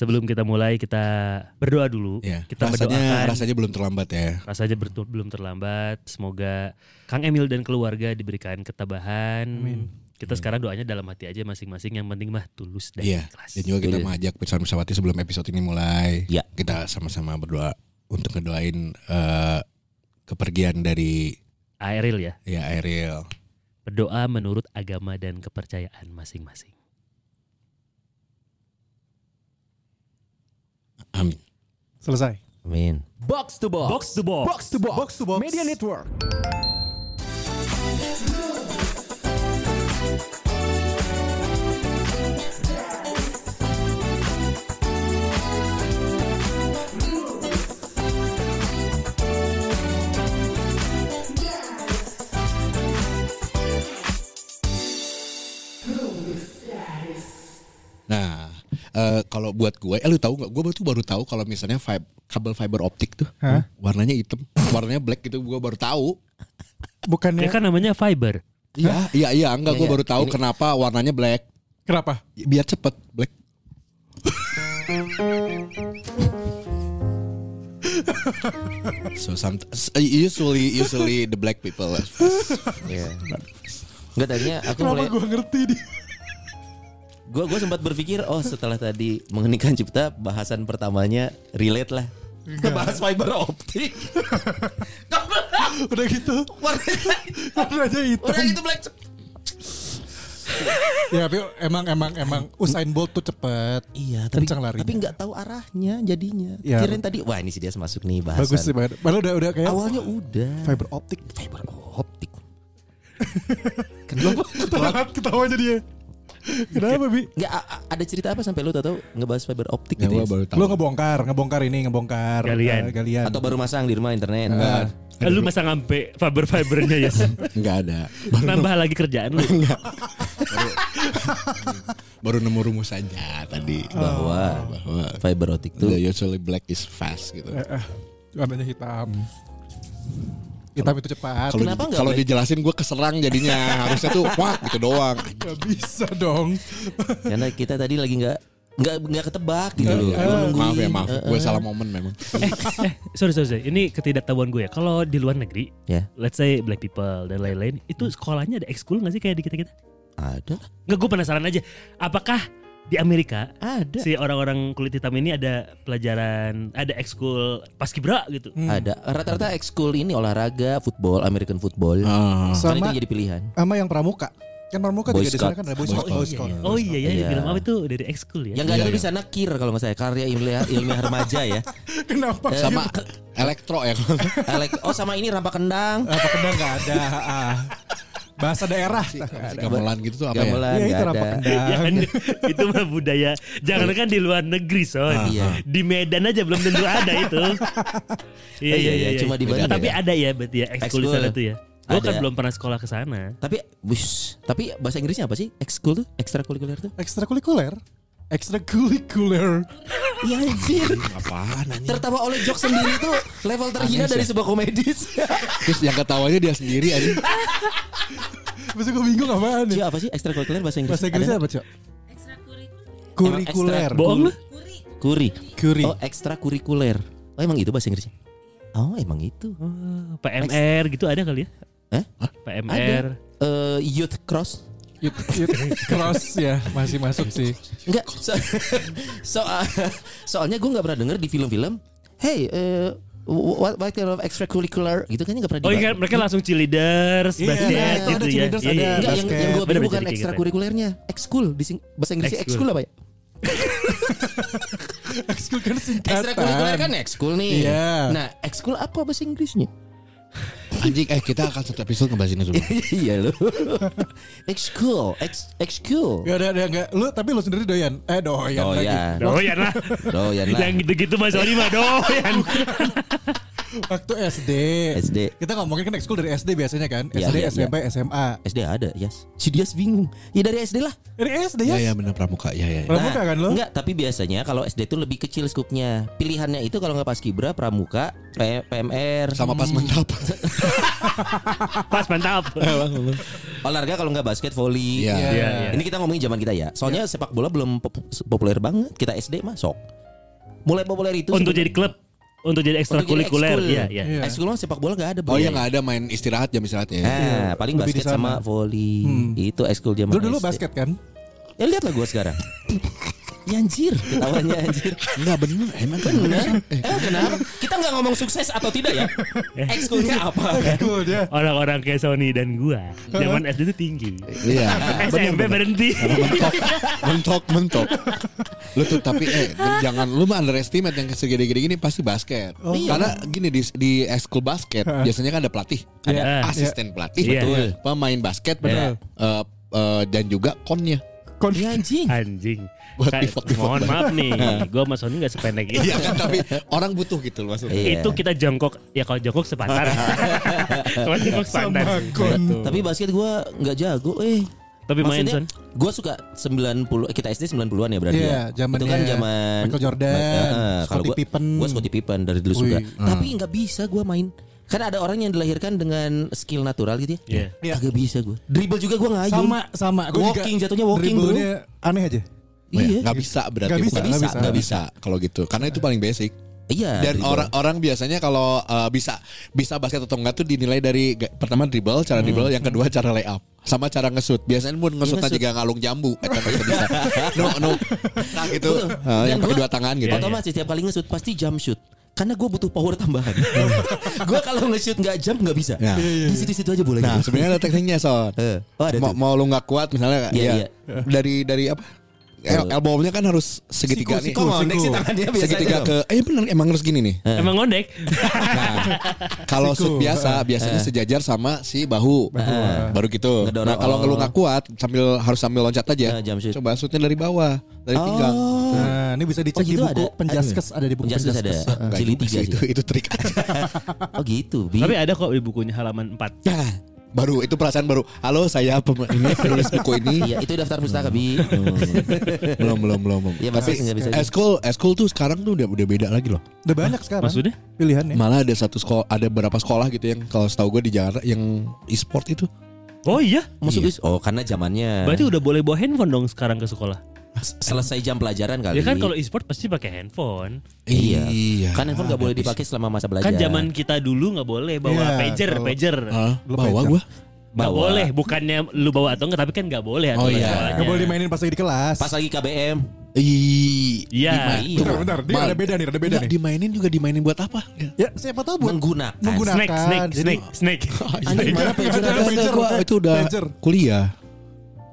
Sebelum kita mulai kita berdoa dulu. Ya, Kita rasanya rasanya belum terlambat ya. rasanya bertu- belum terlambat. Semoga Kang Emil dan keluarga diberikan ketabahan. Kita sekarang doanya dalam hati aja masing-masing. Yang penting mah tulus dan Iya. ikhlas. Dan juga kita Iya. mengajak pesan pesawati sebelum episode ini mulai. Iya. Kita sama-sama berdoa untuk ngedoain eh, kepergian dari Aeril ya. ya Ariel. Berdoa menurut agama dan kepercayaan masing-masing. Amin. Selesai. Amin. Box to box. Box to box. Box to box. Box to box. Media Network. Nah, eh, kalau buat gue, eh lu tahu nggak? Gue tuh baru tahu kalau misalnya fib- kabel fiber optik tuh Hah? warnanya hitam, warnanya black gitu. Gue baru tahu. Bukannya Ya kan namanya fiber. Iya, iya, iya. Enggak, Iya, gue iya. baru tahu Ini- kenapa warnanya black. kenapa? Biar cepet black. so some, usually usually the black people Iya. Enggak tadinya aku Kenapa mulai gue ngerti di? Gua gua sempat berpikir oh setelah tadi mengeningkan cipta bahasan pertamanya relate lah. Bahas fiber optik. Udah gitu. Warnanya Warnanya hitam. udah itu black. Ya tapi emang emang emang Usain Bolt tuh cepet. Iya, tapi Kencang larinya. tapi nggak tahu arahnya jadinya. Ya. Kirain tadi wah ini sih dia masuk nih bahasan. Bagus sih banget. Padahal udah udah kayak Awalnya udah. fiber optik. fiber optik. Kenapa? Ketawa ketawanya dia. Kenapa bi? A- ada cerita apa sampai lu tahu ngebahas fiber optik ya gitu ya? baru tahu Lo ngebongkar, ngebongkar ini, ngebongkar Galian. eh, galian. Atau baru masang di rumah internet? Enggak. Eh, Lu masa ngampe fiber-fibernya ya. nggak ada Nambah lagi kerjaan lu. baru nemu rumus saja tadi Bahwa bahwa fiber optik tuh the usually black is fast gitu Eh, eh, warnanya hitam. Hitam itu cepat. kalau Kenapa di- kalau dijelasin gue keserang jadinya harusnya tuh wah gitu doang Gak bisa dong. karena kita tadi lagi nggak nggak nggak ketebak gitu loh. Ya, nungguin. maaf ya maaf Eh, gue eh. salah momen memang eh, sorry, sorry, sorry. Ini ketidaktahuan gue ya. Kalau di luar negeri, Ya. let's say black people dan lain-lain, itu sekolahnya ada ekskul nggak sih kayak di kita-kita? Ada, Nggak, gue penasaran aja. Apakah di Amerika ada, si orang-orang kulit hitam ini ada pelajaran, ada ekskul paskibra gitu? ada. Rata-rata ekskul ini olahraga, football, American football. Ah. Kan itu Sama jadi pilihan. sama yang pramuka. Kan pramuka Boy juga di sana kan ada Boy Boy Scout. Scout. Boy Scout. Oh iya ya, Iya. film apa itu dari ekskul ya? Yang Iya, ada iya. di sana kir kalau nggak saya karya ilmiah ilmiah remaja ya. Kenapa? Eh, sama elektro ya elek- oh sama ini rampak kendang. Apa kendang nggak ada? Ah. Bahasa daerah. Gamelan gitu tuh apa ya Gamelan Iya itu rampak ada. kendang. Ya kan, itu mah budaya. Jangan kan di luar negeri son. Iya. Di Medan aja belum tentu ada itu. Iya iya iya. Cuma di Bandung. Tapi ada ya berarti ya ekskul di sana tuh ya. Gue kan belum pernah sekolah ke sana. Tapi bus, tapi bahasa Inggrisnya apa sih? Ekskul tuh, ekstrakurikuler tuh? Ekstrakurikuler. Ekstrakurikuler. Iya anjir. apaan anjing Tertawa oleh jok sendiri tuh level terhina dari sebuah komedis. terus yang ketawanya dia sendiri anjing Masa gue bingung apaan Cio ya? apa sih ekstrakurikuler bahasa Inggris? Bahasa Inggrisnya Ada apa, Cok? Kurikuler. Bohong lu? Kuri. Kuri. Oh ekstrakurikuler. Oh emang itu bahasa Inggrisnya? Oh emang itu. Oh, PMR gitu ada kali ya? Hah? PMR. Eh youth cross. Youth, youth cross ya masih masuk sih. Enggak. So, soal soalnya gue nggak pernah denger di film-film. Hey, eh, what, what kind of extracurricular gitu kan nggak pernah Oh iya mereka langsung cheerleaders, Iya, basket iya, gitu ada ya. Iya, ada. iya, Enggak, iya. yang, basket. yang gue Bener, bener, bukan ekstrakurikulernya, ekskul di sing- bahasa Inggrisnya Ekskul. apa ya? Ekskul kan singkatan. Ekstrakurikuler kan ekskul nih. Iya. Nah, ekskul apa bahasa Inggrisnya? Anjing eh kita akan satu episode ngebahas ini semua iya lo. ekskul, eks ekskul. Gak ada, ada gak. Lu tapi lu sendiri doyan. Eh doyan, lagi. Doyan. Doyan lah. Doyan lah. Yang gitu-gitu Mas Oli mah doyan. Waktu SD. SD. Kita ngomongin kan ekskul dari SD biasanya kan. Iya, SD, iya, SMP, SMA. SD ada, yes. Si Dias bingung. Ya dari SD lah. Dari SD ya ya. ya bener pramuka ya ya, ya. Pramuka kan lo? Enggak, tapi biasanya kalau SD itu lebih kecil skupnya. Pilihannya itu kalau nggak pas kibra, pramuka, P- PMR. sama pas mantap Pas mantap. olahraga kalau nggak basket, volley. Iya. Iya, iya. Ini kita ngomongin zaman kita ya. Soalnya sepak bola belum pop- populer banget. Kita SD mah sok. Mulai populer itu Untuk jadi klub, untuk jadi Untuk jadi ekstrakurikuler, ekskul. iya, iya. Iya. Ekskul mah sepak bola nggak ada. Oh iya nggak ada main istirahat jam istirahatnya. Ah, paling basket sama volley. Hmm. Itu ekskul Lu dulu SD. basket kan? Ya lihatlah gua sekarang. ya anjir, ketawanya anjir. Enggak bener emang Benar. Eh, kenapa? Kita nggak ngomong sukses atau tidak ya? Ekskulnya apa? Orang-orang kayak Sony dan gua, zaman SD itu tinggi. Iya. SMP berhenti. mentok, mentok, mentok. Lu tuh tapi eh jangan lu mah underestimate yang segede-gede gini pasti basket. Karena gini di di ekskul basket biasanya kan ada pelatih, Ada. asisten pelatih, Iya. betul, pemain basket, Betul. Eh, eh, dan juga konnya. Kon Ya anjing. Anjing. Buat Kayak- pivot-pivot mohon banget. maaf nih, gua sama Sony gak sependek itu. Iya kan tapi orang butuh gitu loh maksudnya. Iya. Itu kita jongkok, ya kalau jongkok sepantar. Kalau jongkok sepantar. Tapi basket gua nggak jago eh. Tapi main Son. Gue suka 90 eh, kita SD 90-an ya berarti Iya, ya. zamannya Itu kan zaman Michael Jordan, kalau Scottie gua- Pippen. Gua Scottie Pippen dari dulu suka. Wih. Tapi nggak bisa gua main. Kan ada orang yang dilahirkan dengan skill natural gitu ya. Iya. Iya. Kagak bisa gua. Dribble juga gua ngayun. Sama sama. Gua juga Walking, jatuhnya walking, bro. dribblenya aneh aja. Iya. Nggak bisa berarti Nggak bisa, bukan. nggak bisa. Nggak bisa kalau gitu. Karena itu paling basic. Iya. Dan orang-orang biasanya kalau uh, bisa bisa basket atau enggak tuh dinilai dari pertama dribble, cara dribble, yang kedua cara layup, sama cara nge-shoot. Biasanya Iya, aja nge-shoot. gak ngalung jambu, eta bisa bisa. No no. Nah gitu. Uh, yang Dan pakai gua- dua tangan gitu. Iya, iya. Otomatis setiap kali nge-shoot pasti jump shoot. Karena gue butuh power tambahan. gue kalau nge-shoot nggak jump nggak bisa. Ya. Di situ-situ aja boleh. Nah, sebenarnya ada tekniknya, Son. Eh, oh ada mau, tuh. mau lu nggak kuat misalnya Iya, ya, iya. dari dari apa? El elbow-nya kan harus segitiga Siku, nih. siku, ngondek siku. sih tangannya biasa segitiga ke eh bener emang harus gini nih. Emang ngondek. Nah, kalau shoot biasa biasanya sejajar sama si bahu. Baru gitu. Ngedorong. Nah, kalau Oh. lu nggak kuat sambil harus sambil loncat aja. Nah, shoot. Coba shootnya dari bawah, dari pinggang. Oh. Nah, ini bisa dicek Oh, di gitu buku ada? Penjaskes ada di buku Penjaskes ada. Penjaskes. Enggak Jili juga tiga itu itu trik aja. Oh gitu. Bi. Tapi ada kok di bukunya halaman 4. ya, baru itu perasaan baru. Halo, saya ini penulis buku ini. Iya itu daftar pustaka bi. belum belum belum. belum. Iya, Tapi masih nggak bisa. eskul eskul tuh sekarang tuh udah udah beda lagi loh. Udah banyak sekarang. Maksudnya? Pilihannya. Malah ada satu sekolah, ada beberapa sekolah gitu yang kalau setahu gue di Jakarta yang e-sport itu. Oh iya. Bis. Oh karena zamannya. Berarti udah boleh bawa handphone dong sekarang ke sekolah. Selesai jam pelajaran kali. Ya kan kalau e-sport pasti pakai handphone. Iya. Kan handphone nggak boleh dipakai selama masa belajar. Kan zaman kita dulu nggak boleh bawa Iya, pager, kalau- pager. Lu bawa. Nggak Bawa. boleh, bukannya lu bawa atau enggak, tapi kan nggak boleh Oh, iya. Gak boleh dimainin pas lagi di kelas. Pas lagi KBM. Iya. Iya. Bentar, bentar. Dia ada beda nih, ada beda Nggak, nih. dimainin juga dimainin buat apa? Ya. Ya, siapa tahu buat Menggunakan. menggunakan. Snake, snake, Jadi- snake, snake. Anjing mana pager Ada ada? gua itu udah Pager. kuliah.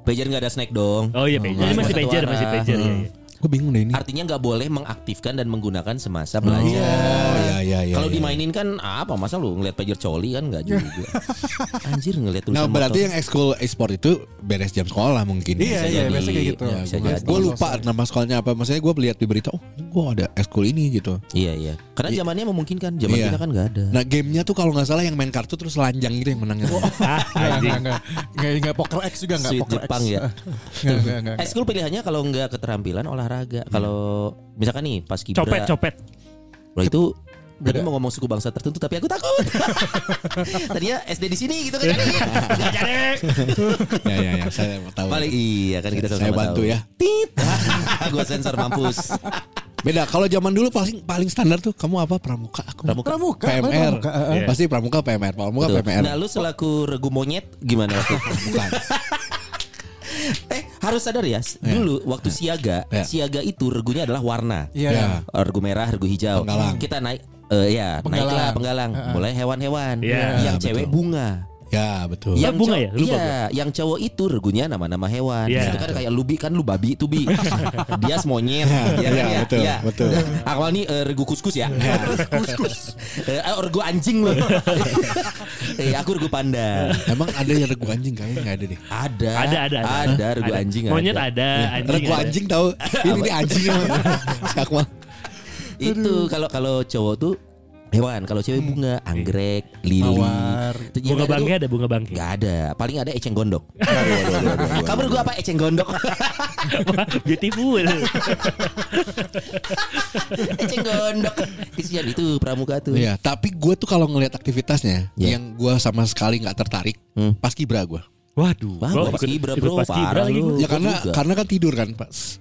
Pager nggak ada snack dong. Oh iya, pager. Masih masih satu pager, masih pager. iya, iya. Gue bingung deh ini. Artinya nggak boleh mengaktifkan dan menggunakan semasa belajar. Oh iya iya iya. Kalau iya. dimainin kan apa masa lu ngeliat pager coli kan nggak juga. Anjir ngeliat tulisan Nah berarti motor. yang ekskul e-sport itu beres jam sekolah mungkin. Iya, Bisa iya, jadi. biasa kayak gitu. Ya, bisa gue lupa nama sekolahnya apa. Maksudnya gue lihat di berita, oh gue ada ekskul ini gitu. Iya iya. Karena zamannya memungkinkan. Zaman Iya. kita kan nggak ada. Nah gamenya tuh kalau nggak salah yang main kartu terus lanjang gitu yang. Ah, Enggak, anjing. enggak, enggak. Enggak, poker X juga enggak Sweet poker Jepang X. ya. Enggak, enggak, enggak. Ekskul pilihannya kalau nggak keterampilan olahraga. Kalau misalkan nih pas kibra. Copet, copet. Bro itu Beda. Tadi mau ngomong suku bangsa tertentu tapi aku takut. Tadinya SD di sini gitu kan. Nggak jadi. ya ya ya saya mau tahu. Balik iya kan kita Saya sama-sama bantu tahu. ya. Tit. Gua sensor mampus. Beda kalau zaman dulu paling paling standar tuh kamu apa pramuka aku. Pramuka. Pramuka, PMR. pramuka, eh, eh. Iya. Pasti pramuka PMR. Pramuka Betul. PMR. Nah, lu selaku regu monyet gimana waktu? Bukan. eh, harus sadar ya, dulu waktu siaga, Ya. siaga itu regunya adalah warna. Iya. Ya. Regu merah, regu hijau. Penggalang. Kita naik eh ya, Penggalang. naiklah penggalang. Mulai hewan-hewan. Iya, yang cewek bunga. Ya betul. Iya. bunga ya? Lupa Iya, yang cowok itu regunya nama-nama hewan. Iya. Itu kan kayak lubi kan lu babi itu bi. Dia monyet. Iya, Iya kan ya? betul, Iya. betul. Awal nih eh, regu kuskus ya. kuskus. Eh, oh, regu anjing loh. eh, aku regu panda. Emang ada yang regu anjing kayaknya nggak ada deh. Ada. Ada, ada, ada. Ada regu anjing Monyet ada. ada, anjing Regu ada. anjing tahu. Ini anjing Akmal. Itu kalau kalau cowok tuh hewan, kalau cewek bunga, anggrek, lili. Mawar. Bunga ada bangke ada bunga bangke. Nggak ada, paling ada eceng gondok. Kamu regu apa eceng gondok? Beautiful. eceng gondok. Kesian itu pramuka tuh. Iya, tapi gue tuh kalau ngelihat aktivitasnya Iya. yang gue sama sekali nggak tertarik, Hmm. pas kibra gue. Waduh, Wah, gua gua paskibra, bro. paskibra Parah lagi lu. Ya karena juga. karena kan tidur kan pas.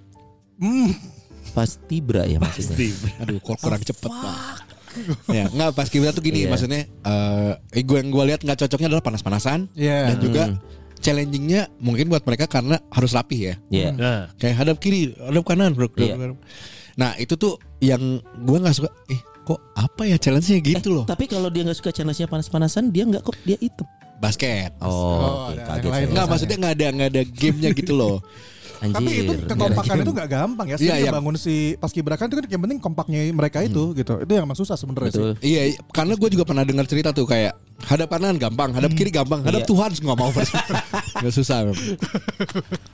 Pasti bra ya maksudnya. Aduh, kok kurang cepet pak. Ya nggak pas kibra tuh gini Iya. maksudnya eh eh, gue yang gue lihat nggak cocoknya adalah panas-panasan. Iya. dan juga challengingnya mungkin buat mereka karena harus rapih ya. Iya. Nah, kayak hadap kiri hadap kanan bro. Iya. nah itu tuh yang gue nggak suka eh kok apa ya challenge-nya? Gitu loh. Tapi kalau dia nggak suka challenge-nya panas-panasan, dia nggak kok dia hitam. basket. Oh, ada yang kaget maksudnya nggak ada nggak ada gamenya gitu loh Anjir. Tapi itu kekompakan itu nggak gampang ya. Sih Iya, iya. bangun si paskibraka itu kan yang penting kompaknya mereka itu gitu. Itu yang emang susah sebenarnya sih. Iya, iya, karena gue juga pernah dengar cerita tuh kayak hadap kanan gampang, hadap kiri gampang, hadap Iya. Tuhan nggak mau nggak susah. Bro.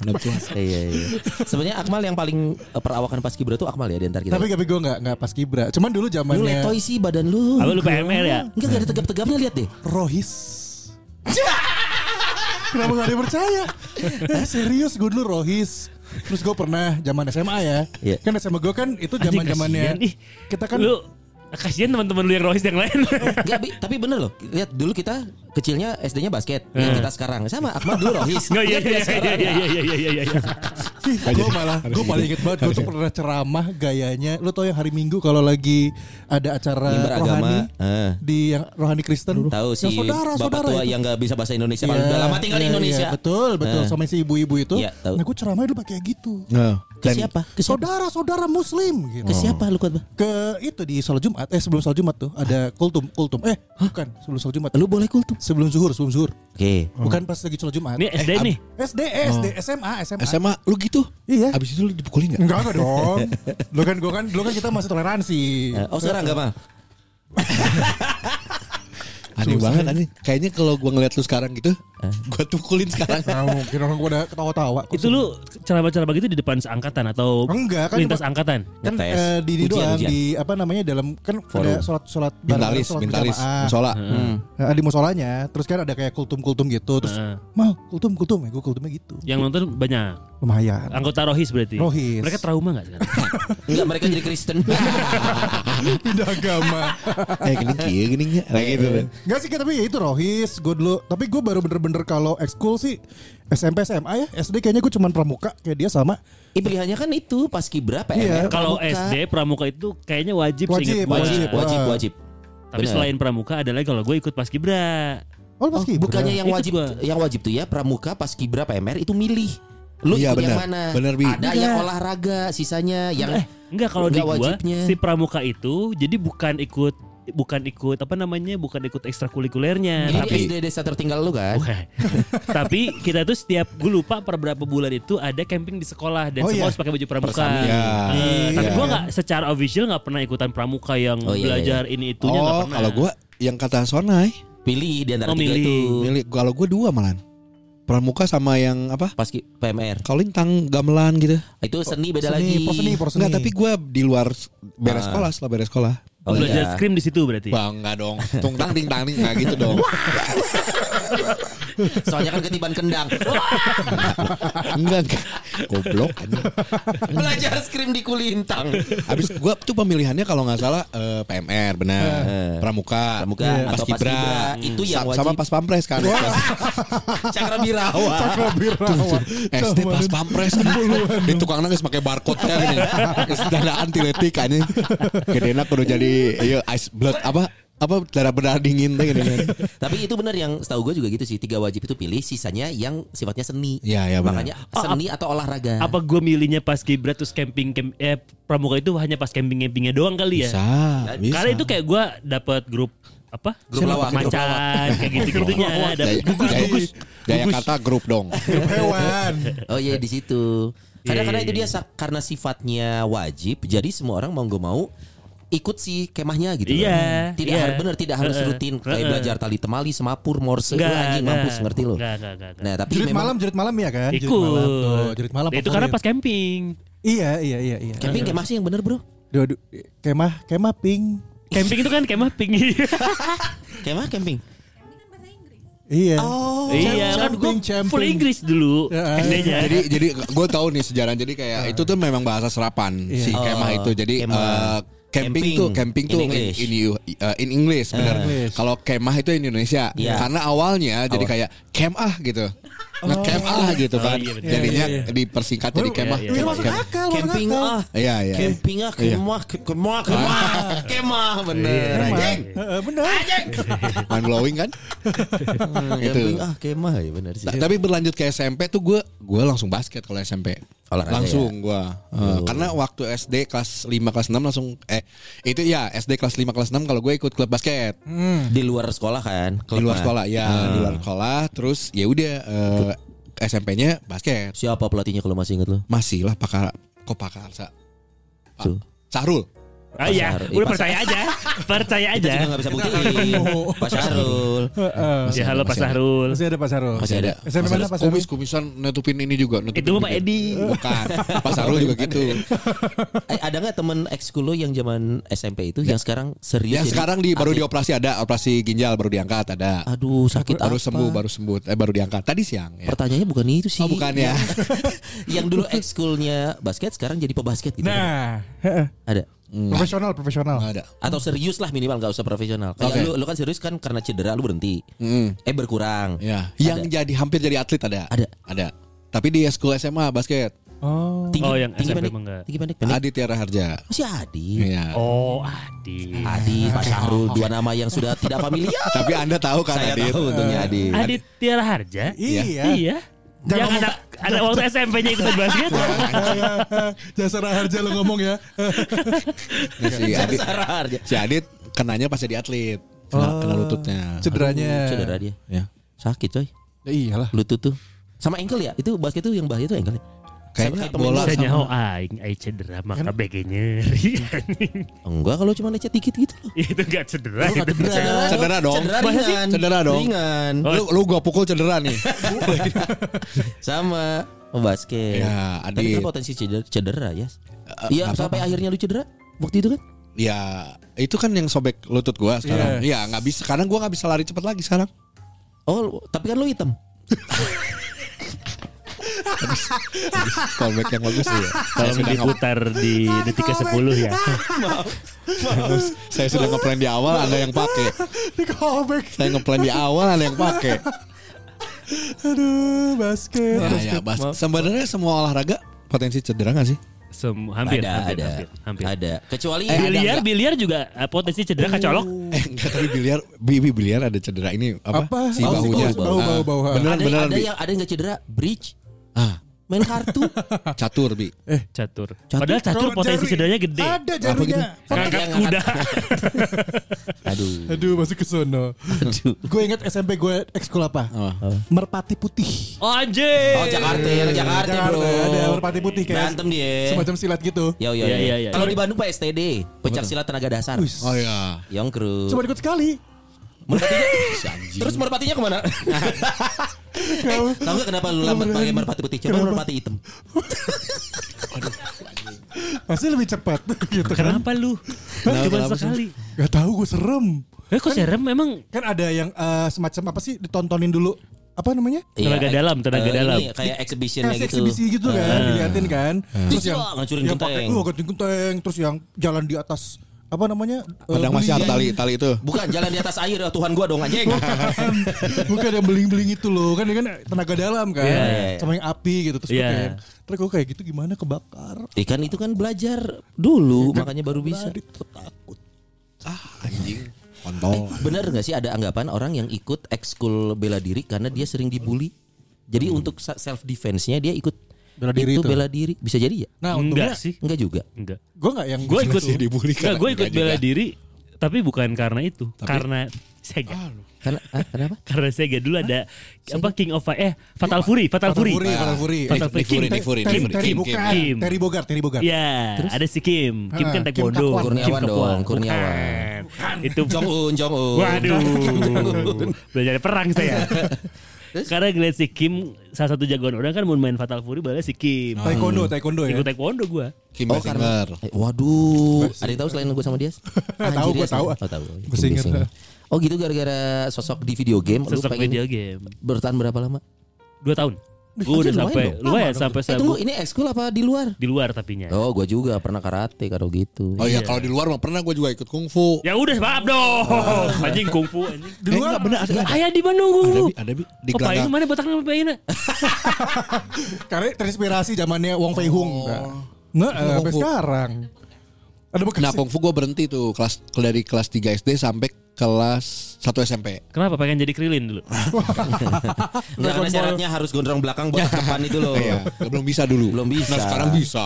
Hadap Tuhan. Iya, iya. Sebenarnya Akmal yang paling eh, perawakan paskibra tuh Akmal ya di antara kita. Tapi tapi gue nggak nggak paskibra. Cuman dulu lu zamannya letoy sih badan lu. apa lu PML ya? Enggak gak ada tegap-tegapnya lihat deh. Rohis. Kenapa gak ada yang percaya? Eh, serius gue dulu Rohis. Terus gue pernah zaman SMA ya. Iya. Kan SMA gue kan itu zaman zamannya kita kan lu kasihan teman-teman lu yang rohis yang lain. Enggak, Bi, tapi bener loh. Lihat dulu kita kecilnya SD-nya basket. Yang kita sekarang sama Akmal dulu rohis. Enggak iya Lihat iya kita sekarang. iya iya iya iya iya. gue malah gue paling inget banget gue tuh pernah ceramah gayanya lu tau yang hari Minggu kalau lagi ada acara Mimbar rohani agama. Eh. di yang rohani Kristen Tahu yang si saudara bapak saudara tua itu. yang nggak bisa bahasa Indonesia Iya, kalau udah lama tinggal di iya, Indonesia. iya, betul betul Eh. sama si ibu-ibu itu Iya, tahu. nah gue ceramahnya dulu pakai gitu Nah, Ke dan- siapa? Ke siapa? saudara-saudara muslim gitu Ke siapa lu khotbah? ke itu di sholat Jumat eh sebelum sholat Jumat tuh ada kultum kultum eh bukan sebelum sholat Jumat Lu boleh kultum. sebelum zuhur sebelum zuhur Oke. bukan pas lagi sholat Jumat Ini SD nih. SD SD SMA SMA SMA lu gitu? Iya. Abis itu lu dipukulin nggak? Enggak enggak dong. Lu kan gua kan dulu kan kita masih toleransi. Eh, Oh sekarang enggak mah? Aneh banget aneh. Kayaknya kalau gua ngeliat lu sekarang gitu, gua pukulin sekarang. Nah, mungkin orang gua udah ketawa-tawa. Itu lu ceramah-ceramah gitu di depan seangkatan atau Enggak, kan lintas angkatan? kan eh, di ini Ujian, doang ujian. di apa namanya dalam kan Forum. ada sholat sholat Bintalis, sholat bintalis, musola. Nah, di musolanya terus kan ada kayak kultum-kultum gitu terus Heeh. mal kultum kultum ya gua kultumnya gitu Yang nonton banyak. Lumayan Anggota rohis berarti. Rohis. Mereka trauma nggak sekarang? Enggak mereka jadi Kristen. pindah agama Eh gini kieu gini ya. Kayak gitu. Enggak sih tapi ya itu rohis gue dulu tapi gue baru bener-bener kalau ekskul sih SMP SMA ya SD kayaknya gue cuman pramuka kayak dia sama Ih, pilihannya kan itu pas kibra Iya. PMR. Kalau pramuka. SD pramuka itu kayaknya wajib, Wajib, wajib Wajib. wajib Ah. wajib. Tapi Benar. selain pramuka ada lagi kalau gue ikut paskibra. oh, pas Oh, kibra. bukannya yang Ikut wajib gua. yang wajib tuh ya pramuka pas kibra PMR itu milih. Lu Iya, ikut yang benar. mana? Benar, Bi. Ada yang olahraga, sisanya yang Eh, enggak kalau di Enggak gua wajibnya. si pramuka itu jadi bukan ikut bukan ikut apa namanya? bukan ikut ekstrakurikulernya, ini tapi di SD desa tertinggal lu kan? Tapi kita tuh setiap gue lupa per berapa bulan itu ada camping di sekolah dan Oh, semua iya. harus pakai baju pramuka. Persami. Ya. Eh, tapi Iya. gue nggak secara official nggak pernah ikutan pramuka yang Oh, iya, belajar ini itunya nggak Oh, pernah. kalau gua yang kata Sonai, Pilih di antara Oh, tiga milih. itu. milih kalau gua dua malan. Pramuka sama yang apa? Pas ki- PMR. Kalintang gamelan gitu. Itu seni beda seni, lagi. por seni, por seni. Enggak, tapi gua di luar beres Ah. sekolah setelah beres sekolah. Oh, belajar iya. scrim di situ berarti. Bang, enggak dong. Tung tang ting tang ting enggak gitu dong. Soalnya kan ketiban kendang. enggak, enggak. Goblok. Belajar skrim di Kulintang. Habis gua tuh pemilihannya kalau nggak salah eh, PMR benar. Eh. Pramuka, Pramuka atau Paskibra. Paskibra. Itu yang Sa- sama wajib. pas pampres kan. Cakra Birawa. SD pas pampres di tukang nangis pakai barcode nya gini. Geus dadaan tiletik anjing. Gedena kudu jadi ieu ice blood apa apa darah berdarah dingin gini kan. Tapi itu benar yang setahu gue juga gitu sih. Tiga wajib itu pilih, sisanya yang sifatnya seni. Iya, iya, benar. Makanya seni atau olahraga. Apa gue milihnya pas kibra terus camping camp eh pramuka itu hanya pas camping campingnya doang kali ya? Bisa, bisa. Karena itu kayak gue dapat grup apa? Grup lawak, grup macan kayak gitu gitunya. Ada gugus gugus. Gaya kata grup dong. hewan. Oh iya di situ. Karena karena itu dia karena sifatnya wajib, jadi semua orang mau nggak mau ikut si kemahnya gitu. Iya, Tidak iya. harus benar, tidak harus Heeh, rutin kayak heeh. belajar tali temali, semapur, morse, lu anjing enggak. mampus ngerti lo. Nah, tapi Jerit memang malam, jerit malam ya kan? Jerit Ikut. malam tuh, jerit malam. Nah, itu karena pas camping. Iya, iya, iya, iya. camping kemah sih yang bener, Bro. Duh, duh, kemah, kemah pink. Camping itu kan kemah ping. Kemah camping. Iya. Oh. iya, kan gue full Inggris dulu. Ya, SD-nya. jadi jadi gue tahu nih sejarah jadi kayak itu tuh memang bahasa serapan Iya. si Oh, kemah itu jadi kemah. eh, camping, Camping. tuh camping In tuh in, English. in, uh, in English benar English. kalau kemah itu Indonesia Iya. karena awalnya jadi Awal. kayak kem ah gitu ngecamp ah gitu kan. iya bener. Jadinya Iya, dipersingkat jadi Iya, kemah. iya, Iya masuk akal, Camping ah. Iya iya. Camping ah, kemah, ke- kemah, kemah, kemah, bener. Iya, anjing. Heeh, bener. Mind blowing kan? Hmm, Gitu. Camping ah, kemah ya bener sih. Ta- Tapi berlanjut ke SMP tuh gue gue langsung basket kalau SMP. Olahraga langsung gue karena waktu SD kelas 5 kelas 6 langsung eh itu ya SD kelas 5 kelas 6 kalau gue ikut klub basket. Di luar sekolah kan? di luar sekolah ya di luar sekolah terus ya udah eh, SMP-nya basket. Siapa pelatihnya kalau masih inget lo? masih lah pakar kok pakar sa Tuh. Sahrul Ah iya, udah percaya aja. Percaya Kita aja. juga gak bisa buktiin. Pak Syahrul. Heeh. Ya halo Pak masih ada. Sahrul. Masih ada Pak Sarul. Masih ada. SMP mana Pak Sarul? kumis kumisan nutupin ini juga nutupin Itu mah Pak. Edi. bukan Pak Sahrul juga gitu Eh, ada nggak temen ekskul lo yang zaman SMP itu yang sekarang serius? yang sekarang di baru dioperasi ada operasi ginjal baru diangkat ada Aduh sakit baru apa? sembuh baru sembuh eh baru diangkat tadi siang ya. Pertanyaannya bukan itu sih. Oh, bukan ya. yang dulu ekskulnya basket sekarang jadi pebasket gitu. Nah, heeh. Ada. profesional, profesional. Ada Atau serius lah minimal nggak usah profesional. Kayak Oke. lu, lu kan serius kan karena cedera lu berhenti. Mm. Eh berkurang. Ya, yang jadi hampir jadi atlet ada. Ada. Ada. Tapi di school SMA basket. Oh. Tinggi, Oh, yang tinggi SMP pendek. Tinggi pendek. pendek. Adit Tiara Harja. Masih Adi. Iya. Oh, Adi. Adi, Pak Syahrul, dua nama yang sudah tidak familiar. Tapi Anda tahu kan Saya Adit? tahu untungnya Adi. Adit Tiara Harja. Iya. Iya. Jangan yang ngomong- anak anak waktu SMP-nya ikutan basket. Jasa harja lo ngomong ya. Nah, si Adit, si Adit kenanya pas jadi atlet. Kena, kena lututnya. Cederanya. Cedera dia. Ya. Sakit coy. Ya iyalah. Lutut tuh. Sama ankle ya? Itu basket tuh yang bahaya tuh ankle. ya? Kayaknya bola Saya sama- nyaho aing aing cedera maka BG nyeri. Enggak kalau cuma lecet dikit gitu loh. Itu enggak cedera itu. Cedera, Cedera dong. Cedera ringan. Cedera dong. Ringan. Oh. Lu, lu gua pukul cedera nih. Sama oh, basket. Ya, Tapi Adit. kan potensi cedera, cedera ya. Eh, Iya, nggak sampai apa-apa. akhirnya lu cedera waktu itu kan? Ya, itu kan yang sobek lutut gua sekarang. Iya, nggak bisa. Karena gua nggak bisa lari cepat lagi sekarang. Oh, tapi kan lu hitam. Callback yang bagus ya. Kalau sudah diputar di detik ke-10 ya. saya sudah ngeplan di awal, Anda yang pakai. Di callback. Saya ngeplan di awal, Anda yang pakai. Aduh, basket. Nah, ya, bas. Sebenarnya semua olahraga potensi cedera gak sih? Sem hampir, ada, hampir, ada, hampir, hampir. ada. Kecuali Eh, ada biliar, nggak? biliar juga eh, potensi cedera kecolok. Eh enggak tapi biliar Bibi biliar ada cedera ini apa, Apa? si Oh, bahunya bau, bau, bau, bau. Ah, beneran ada, beneran ada Bi. yang ada yang nggak cedera, bridge, ah main kartu. catur bi Catur. Padahal catur Kalau potensi cederanya gede. Ada jarunya. Ngangkat Yang kuda. Aduh. Aduh, masuk ke sono. Aduh. Gue inget SMP gue ekskul apa? Apa? Merpati Putih. Oh anjir. Oh Jakarta, anak Jakarta, bro. Ada merpati putih kayak Berantem dia. semacam silat gitu. Yo yo Iya, yo. iya, iya. Kalau di Bandung Pak STD, pencak silat tenaga dasar. Oh ya Yang kru. Cuma ikut sekali. Merpatinya, si anjing terus merpatinya ke mana? eh, tahu gak kenapa lu lambat pakai merpati putih? Coba merpati hitam. Pasti lebih cepat gitu kan. Kenapa lu? Kenapa, Cuma kenapa sih? sekali. Gak tahu gue serem. Eh kok serem memang Kan ada yang eh, semacam apa sih ditontonin dulu apa namanya? Tenaga dalam, tenaga eh, dalam. Ini kayak exhibitionnya Kayak gitu. eksibisi gitu kan, diliatin kan. Terus yang Wah, ngancurin yang pakai genteng. oh, genteng, terus yang jalan di atas apa namanya? eh, pedang beling. masyar tali tali itu Bukan jalan di atas air, ya Tuhan gua dong anjing. Bukan, bukan yang beling-beling itu loh kan dia kan tenaga dalam kan Iya, iya, iya. sama yang api gitu terus Iya. kayak terus gue kayak gitu gimana kebakar Ikan itu kan belajar dulu, makanya baru bisa. Takut ah anjing kontol Bener gak sih ada anggapan orang yang ikut ekskul bela diri karena dia sering dibully? Jadi untuk self defense-nya dia ikut Bela diri itu. bela diri. Bisa jadi ya? nah untungnya enggak sih. Enggak juga. Enggak. gue nggak yang Gue ikut Masih dibully Enggak, gue ikut enggak bela juga. diri tapi bukan karena itu, karena Sega. Karena ah, kenapa? Karena Sega dulu ada apa King of eh Fatal Fury, Fatal, Fury. Fury, Fatal Fury. Fatal Nick Fury. Fury, Nick Fury, Kim, Fury. Kim, bukan Kim. Terry Bogard Terry Bogard Ya, ada si Kim. Kim Ah, kan Kim taekwondo. Kurniawan Kim dong. Kurniawan. Itu Jong Un, Jong Un. Waduh. Belajar perang saya. Karena ngeliat si Kim salah satu jagoan orang kan mau main Fatal Fury balas si Kim. Taekwondo Taekwondo ya Ikut taekwondo gua. Kim Oh Basinger karena eh, Waduh Ada yang tahu selain gue sama dia? Tahu, ya, tahu. Oh tahu. Basinger. Oh gitu gara-gara sosok di video game Sosok pengen video game. Bertahan berapa lama? Dua tahun. Gue udah sampai lumayan sampai Eh tunggu sabu- ini ekskul apa di luar? di luar tapinya. Oh gua juga pernah karate kalau gitu. Oh iya kalau di luar mah pernah gue juga ikut kungfu. Ya udah maaf dong. Anjing kungfu anjing. Di Eh, luar enggak benar ada ada. Ayah di Bandung Ada bi, ada bi di Oh, gelanggang. ini mana botak nama Pak ini? karena terinspirasi zamannya Wong Fei Hung. Nggak, eh, sampai sekarang. Ada bekas. Nah, kungfu gue berhenti tuh kelas dari kelas 3 SD sampai kelas 1 SMP. Kenapa pengen jadi krilin dulu? Enggak karena syaratnya harus gondrong belakang buat depan itu loh. Iya, belum bisa dulu. Belum bisa. Nah, sekarang bisa.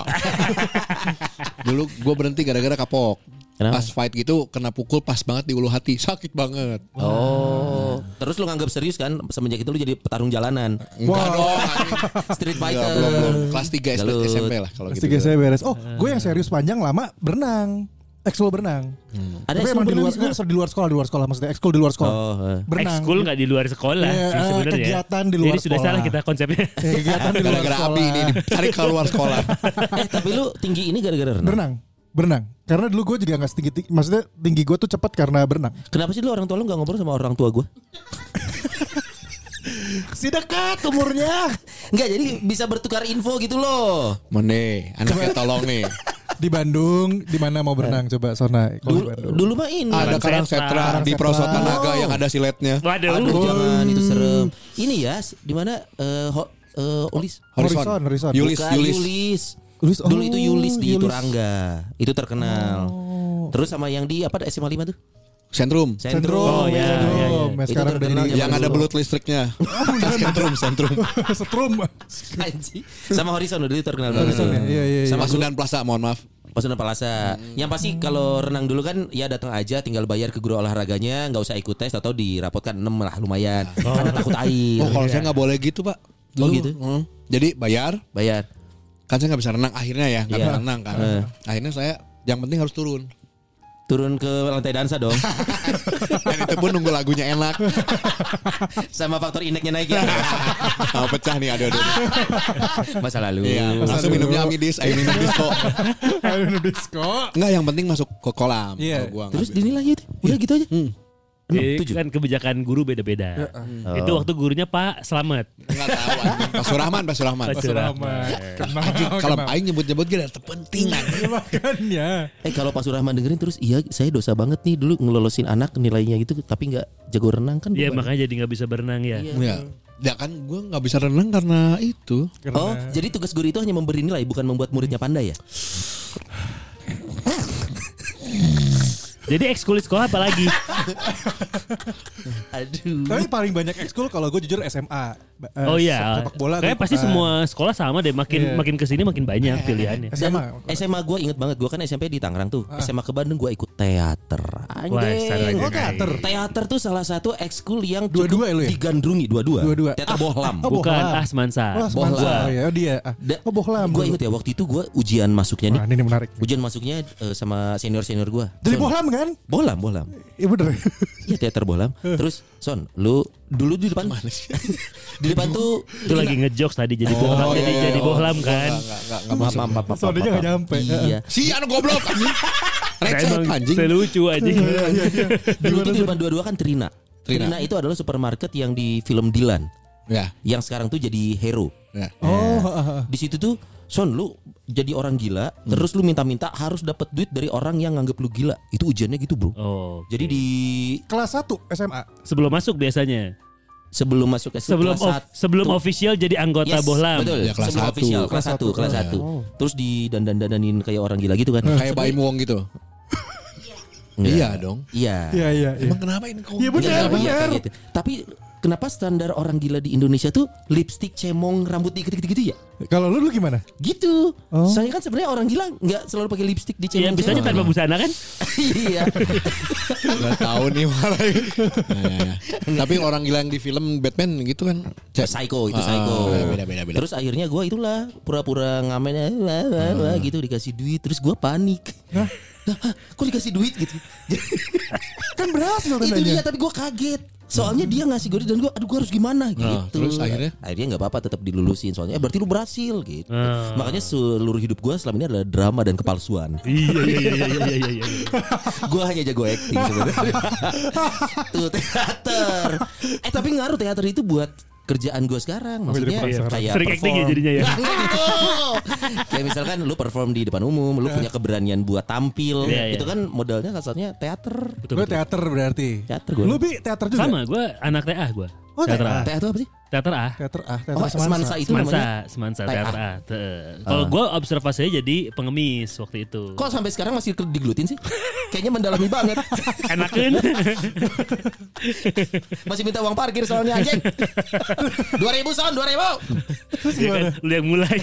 dulu gue berhenti gara-gara kapok. Kenapa? Pas fight gitu kena pukul pas banget di ulu hati, sakit banget. Oh, terus lu nganggap serius kan semenjak itu lu jadi petarung jalanan, Enggak dong. street Enggak, fighter. belum, belum. Kelas 3 SD Galut. SMP lah kalau Kelas gitu. tiga saya beres. Oh, gue yang serius panjang lama berenang. Ekskul berenang. Ada Tapi ekskul emang di berenang luar, di sekolah? di luar sekolah, di luar sekolah maksudnya ekskul di luar sekolah. Oh, eh. Berenang. Ekskul nggak di luar sekolah Iya, sih eh, sebenarnya. kegiatan di luar Jadi sudah sekolah. salah kita konsepnya. Eh, kegiatan di luar Gara-gara sekolah. Abi ini ditarik keluar sekolah. eh tapi lu tinggi ini gara-gara renang. Berenang. Berenang. Karena dulu gue juga gak setinggi, tinggi- maksudnya tinggi gue tuh cepat karena berenang. Kenapa sih lu orang tua lu nggak ngobrol sama orang tua gua? Si dekat umurnya. Enggak, jadi bisa bertukar info gitu loh. Mene, anaknya tolong nih. Di Bandung, di mana mau berenang coba Sona? Dulu, dulu mah ini. Ada Karang karang setra di setra. perosotan naga Oh. yang ada siletnya. Waduh. Aduh, jangan itu serem. Ini ya, di mana eh ho- eh, Ulis? Horizon, Horizon. Yulis, Bukan, Yulis. Yulis. Yulis, Dulu oh, itu Yulis di Yulis. Turangga. Itu terkenal. Terus sama yang di apa SMA 5 tuh? Sentrum. Sentrum. Oh, Sentrum. iya. Nah, Itu sekarang udah jadi zaman Yang ada belut listriknya. sentrum, sentrum. Setrum. Anjing. Sama Horizon dulu terkenal banget. Horizon ya? Iya, iya, iya. Sama Pasundan Plaza, mohon maaf. Pasundan Palasa. Yang pasti kalau renang dulu kan ya datang aja tinggal bayar ke guru olahraganya, nggak usah ikut tes atau dirapotkan 6 lah lumayan. Karena takut air. Oh, kalau saya nggak boleh gitu, Pak. Oh, Dulu. gitu? Hmm. Jadi bayar, Bayar. kan saya nggak bisa renang akhirnya ya, nggak Iya. bisa renang kan. Eh. Akhirnya saya yang penting harus turun. Turun ke lantai dansa dong. Dan itu pun nunggu lagunya enak. Sama faktor indeknya naik ya. Mau pecah nih aduh aduh. Masa lalu. Iya, langsung minumnya amidis, ayo minum disco. Aduh, disco. Enggak, yang penting masuk ke kolam. Iya. Gua Terus dinilai itu. Udah gitu aja. Jadi tujuh. kan kebijakan guru beda-beda. Oh. Itu waktu gurunya Pak Selamat. Enggak tahu anjing. Pak Surahman, Pak Surahman. Pak Surahman. Kalau aing nyebut-nyebut gak ada terpenting anjing. Ya, makanya. Eh kalau Pak Surahman dengerin terus iya saya dosa banget nih dulu ngelolosin anak nilainya gitu tapi nggak jago renang kan. Iya makanya jadi nggak bisa berenang ya. Ya. Ya kan gue nggak bisa renang karena itu. Oh, jadi tugas guru itu hanya memberi nilai bukan membuat muridnya pandai ya? Jadi ekskul di sekolah apa lagi? Aduh. Tapi paling banyak ekskul kalau gue jujur SMA. Eh, Oh iya. Sepak bola. Kayak pasti ikutan. semua sekolah sama deh. Makin Iya. makin ke sini makin banyak pilihannya. Dan SMA. SMA gue inget banget gue kan SMP di Tangerang tuh. SMA ke Bandung gue ikut teater. Anjing. Oh, teater. Teater tuh salah satu ekskul yang Dua-dua cukup ya ya? digandrungi dua-dua. Dua-dua. Teater bohlam. Oh, Bukan Bohlam. Asmansa. Oh, Bohlam. Semansa. Oh, ya, oh, dia. Ah. Oh, bohlam. Gue inget ya waktu itu gue ujian masuknya nih. Ini menarik. Ujian masuknya eh, sama senior senior gue. Jadi bohlam kan? Bohlam, bohlam. Iya bener. Iya teater bohlam. Terus Son, lu dulu di depan di depan tuh Itu lagi ngejokes tadi jadi bohlam jadi iya, jadi iya. bohlam kan. Enggak enggak enggak Maaf, masuk. maaf, maaf, maaf, Soalnya maaf, nggak maaf. nyampe. Iya. Si anu goblok anjing. Receh Emang anjing. selucu anjing. Dulu tuh di depan dua-dua kan Trina. Trina. Trina itu adalah supermarket yang di film Dilan. Ya, Yang sekarang tuh jadi hero. ya. Oh, ah, ah. Di situ tuh Son lu jadi orang gila, terus lu minta-minta harus dapat duit dari orang yang nganggap lu gila. Itu ujiannya gitu, Bro. Oh. Jadi di kelas 1 SMA. sebelum masuk biasanya. sebelum masuk ke Sebelum kelas of- sebelum satu- official jadi anggota Yes, bohlam. Betul. Ya, kelas sebelum satu. official, kelas Kelas 1, satu. kelas 1. Terus di dandan-dandanin kayak orang gila gitu kan. Kayak Baim Wong gitu. Iya dong. Iya. Iya, iya, iya. Emang kenapa ini kok? Iya benar, Iya, iya, benar. gitu. Tapi kenapa standar orang gila di Indonesia tuh lipstick cemong rambut dikit gitu ya? Kalau lu dulu gimana? Gitu. Oh. Saya kan sebenarnya orang gila nggak selalu pakai lipstick di Iya cemong. bisanya tanpa busana kan? Iya. Gak tahu nih malah. Ya, ya, ya. Tapi orang gila yang di film Batman gitu kan. Psycho itu Ah, psycho. beda, beda, beda. Terus akhirnya gue itulah pura-pura ngamen wah, wah, wah, gitu dikasih duit terus gue panik. Hah? Hah? Kok dikasih duit gitu? Kan berhasil itu dia tapi gue kaget. Soalnya dia ngasih gue dan gue aduh gue harus gimana gitu. Nah, terus akhirnya? akhirnya nggak apa-apa tetap dilulusin soalnya eh, berarti lu berhasil gitu. Ah. Makanya seluruh hidup gue selama ini adalah drama dan kepalsuan. Iya iya iya iya iya iya. iya. gue hanya jago acting sebenarnya. Tuh teater. Eh tapi ngaruh teater itu buat kerjaan gue sekarang. Oh, Maksudnya kayak Sering acting ya perform. jadinya ya? kayak misalkan lu perform di depan umum, lu punya keberanian buat tampil. Iya, iya. Itu kan modalnya kasarnya teater. Betul, Gue betul. teater berarti. Teater gue. Lu bi teater juga? Sama, gue anak TA gue. Oh, teater TA. A. Teater apa sih? Teater A. Teater ah, teater Oh, semansa itu namanya. Semansa, semansa Tai teater A. Te- Kalau gue observasinya jadi pengemis waktu itu. Kok sampai sekarang masih diglutin sih? Kayaknya mendalami banget. enakin? Masih minta uang parkir soalnya anjing. 2000 son, 2000. ya kan, lu yang mulai.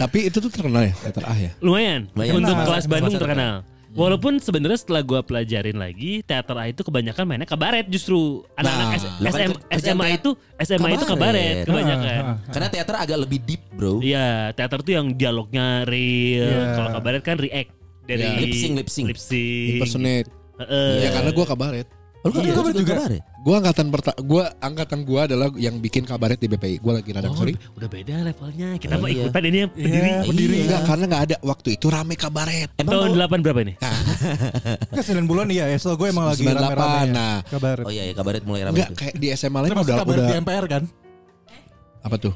Tapi itu tuh terkenal ya teater ah ya. Lumayan. Lumayan. Untuk Nah, kelas Bandung kelas terkenal. Walaupun sebenarnya setelah gue pelajarin lagi teater A itu kebanyakan mainnya kabaret justru anak-anak Nah, S- lah kan SM, SMA itu SMA itu kabaret kabaret. kebanyakan. Karena teater agak lebih deep, Bro. Iya, teater tuh yang dialognya real. Iya. Kalau kabaret kan react dari Iya. Lip sync, lip sync. Lip sync. Impersonate. Heeh. Ya karena gua kabaret. Oh, lu kan Iya, juga, juga. juga kabaret. Gua angkatan perta gua angkatan gua adalah yang bikin kabaret di BPI. Gua lagi radang Oh, sorry. udah beda levelnya. Kita Oh, mah iya. ikutan ini yang pendiri. Iya, pendiri. Iya. Enggak, karena nggak ada waktu itu rame kabaret. Emang Tahun mau- 8 berapa ini? Kan 9 bulan iya, ya. So gue emang lagi 98, rame-rame ya. nah. Kabaret. Oh iya, ya, kabaret mulai ramai. Enggak, kayak di SMA lain udah kabaret udah di MPR kan? apa tuh?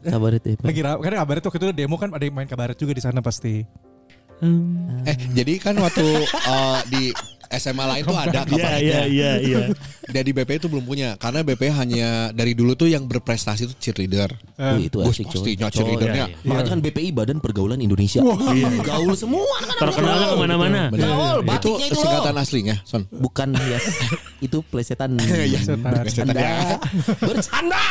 Kabaret ya. Lagi ra- karena kabaret waktu itu demo kan ada yang main kabaret juga di sana pasti. Hmm. Eh, jadi kan waktu eh, di SMA lain tuh ada Iya, kabaretnya. iya, iya, iya. Dan di BPI itu belum punya karena BPI hanya dari dulu tuh yang berprestasi itu cheerleader. Oh, Eh, itu asik pastinya cheerleadernya. iya, Makanya kan BPI Badan Pergaulan Indonesia. Gaul semua kan. Terkenalnya ke mana-mana. Bener. Gaul, Itu itu singkatan aslinya, Son. Bukan ya. itu plesetan. Iya, Setan. Setan ya. Bercanda.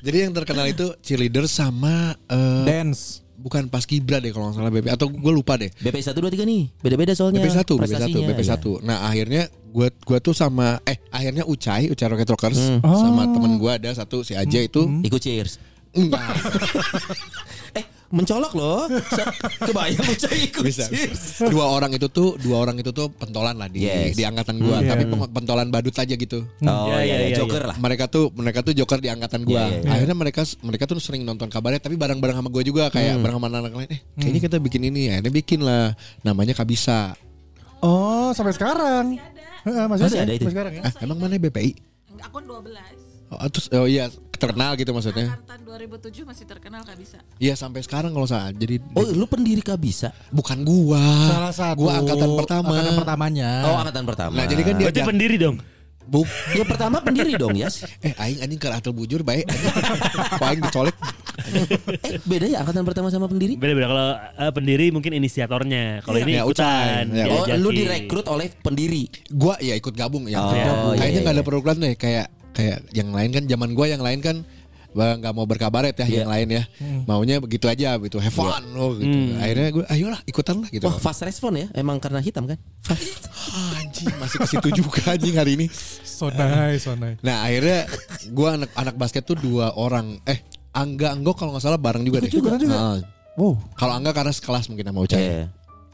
Jadi yang terkenal itu cheerleader sama eh, Dance. Bukan pas Kibra deh kalau nggak salah BPI atau gue lupa deh. BPI 1 2 3 nih. Beda-beda soalnya. BP 1, BP 1, prestasinya. BP 1. Iya. Nah, akhirnya gua gua tuh sama eh akhirnya Ucai, Ucai Rocket Rockers Hmm. sama Oh. temen gua ada satu si Aja itu Ikut cheers. enggak Eh, mencolok loh. Sa- Kebayang Ucai ikut bisa, bisa. Dua orang itu tuh dua orang itu tuh pentolan lah di Yes. di angkatan gua, Hmm, tapi iya. peng- pentolan badut aja gitu. Oh Iya, iya, iya, iya, Joker lah. Mereka tuh mereka tuh joker di angkatan gua. Iya, iya. Akhirnya mereka mereka tuh sering nonton kabaret tapi bareng-bareng sama gua juga kayak Hmm. bareng sama anak lain. Eh, kayaknya kita bikin ini. Akhirnya bikin lah. Namanya Kabisa. Oh, sampai sekarang. Heeh, masih, Masih ada itu? Sampai sekarang ya. Ah, emang mana BPI? Akun 12. Oh, terus oh iya terkenal gitu maksudnya. Angkatan 2007 masih terkenal Kak bisa. Iya sampai sekarang kalau salah. Jadi Oh, lu pendiri Kabisa. bukan gua. Salah satu. Gua angkatan pertama. Angkatan pertamanya. Oh, angkatan pertama. Nah, jadi kan dia- Berarti pendiri dong. Buk. Yang pertama pendiri dong, Yas. Eh aing anjing ke atel bujur baik. Aing dicolek. Eh, beda ya angkatan pertama sama pendiri? Beda-beda kalau eh, pendiri mungkin inisiatornya. Kalau ini Ya, ikutan. Ucai. Ya, Oh, diajakin. lu direkrut oleh pendiri. Gua ya ikut gabung ya. Oh, ikut gabung. iya, Kayaknya iya, nggak ada iya. program deh kayak kayak yang lain kan zaman gua yang lain kan nggak mau berkabaret ya Iya. yang lain ya. Maunya begitu aja gitu. Have fun oh, gitu. Hmm. Akhirnya gue ayolah ikutan lah gitu. Wah, fast respon ya. Emang karena hitam kan? Ah, anjing masih ke situ juga anjing hari ini. So nice, so nice. Nah akhirnya gua anak anak basket tuh dua orang. Eh Angga Anggo kalau nggak salah bareng juga deh. juga, juga. Nah, Wow. kalau Angga karena sekelas mungkin sama Ucai. Iya.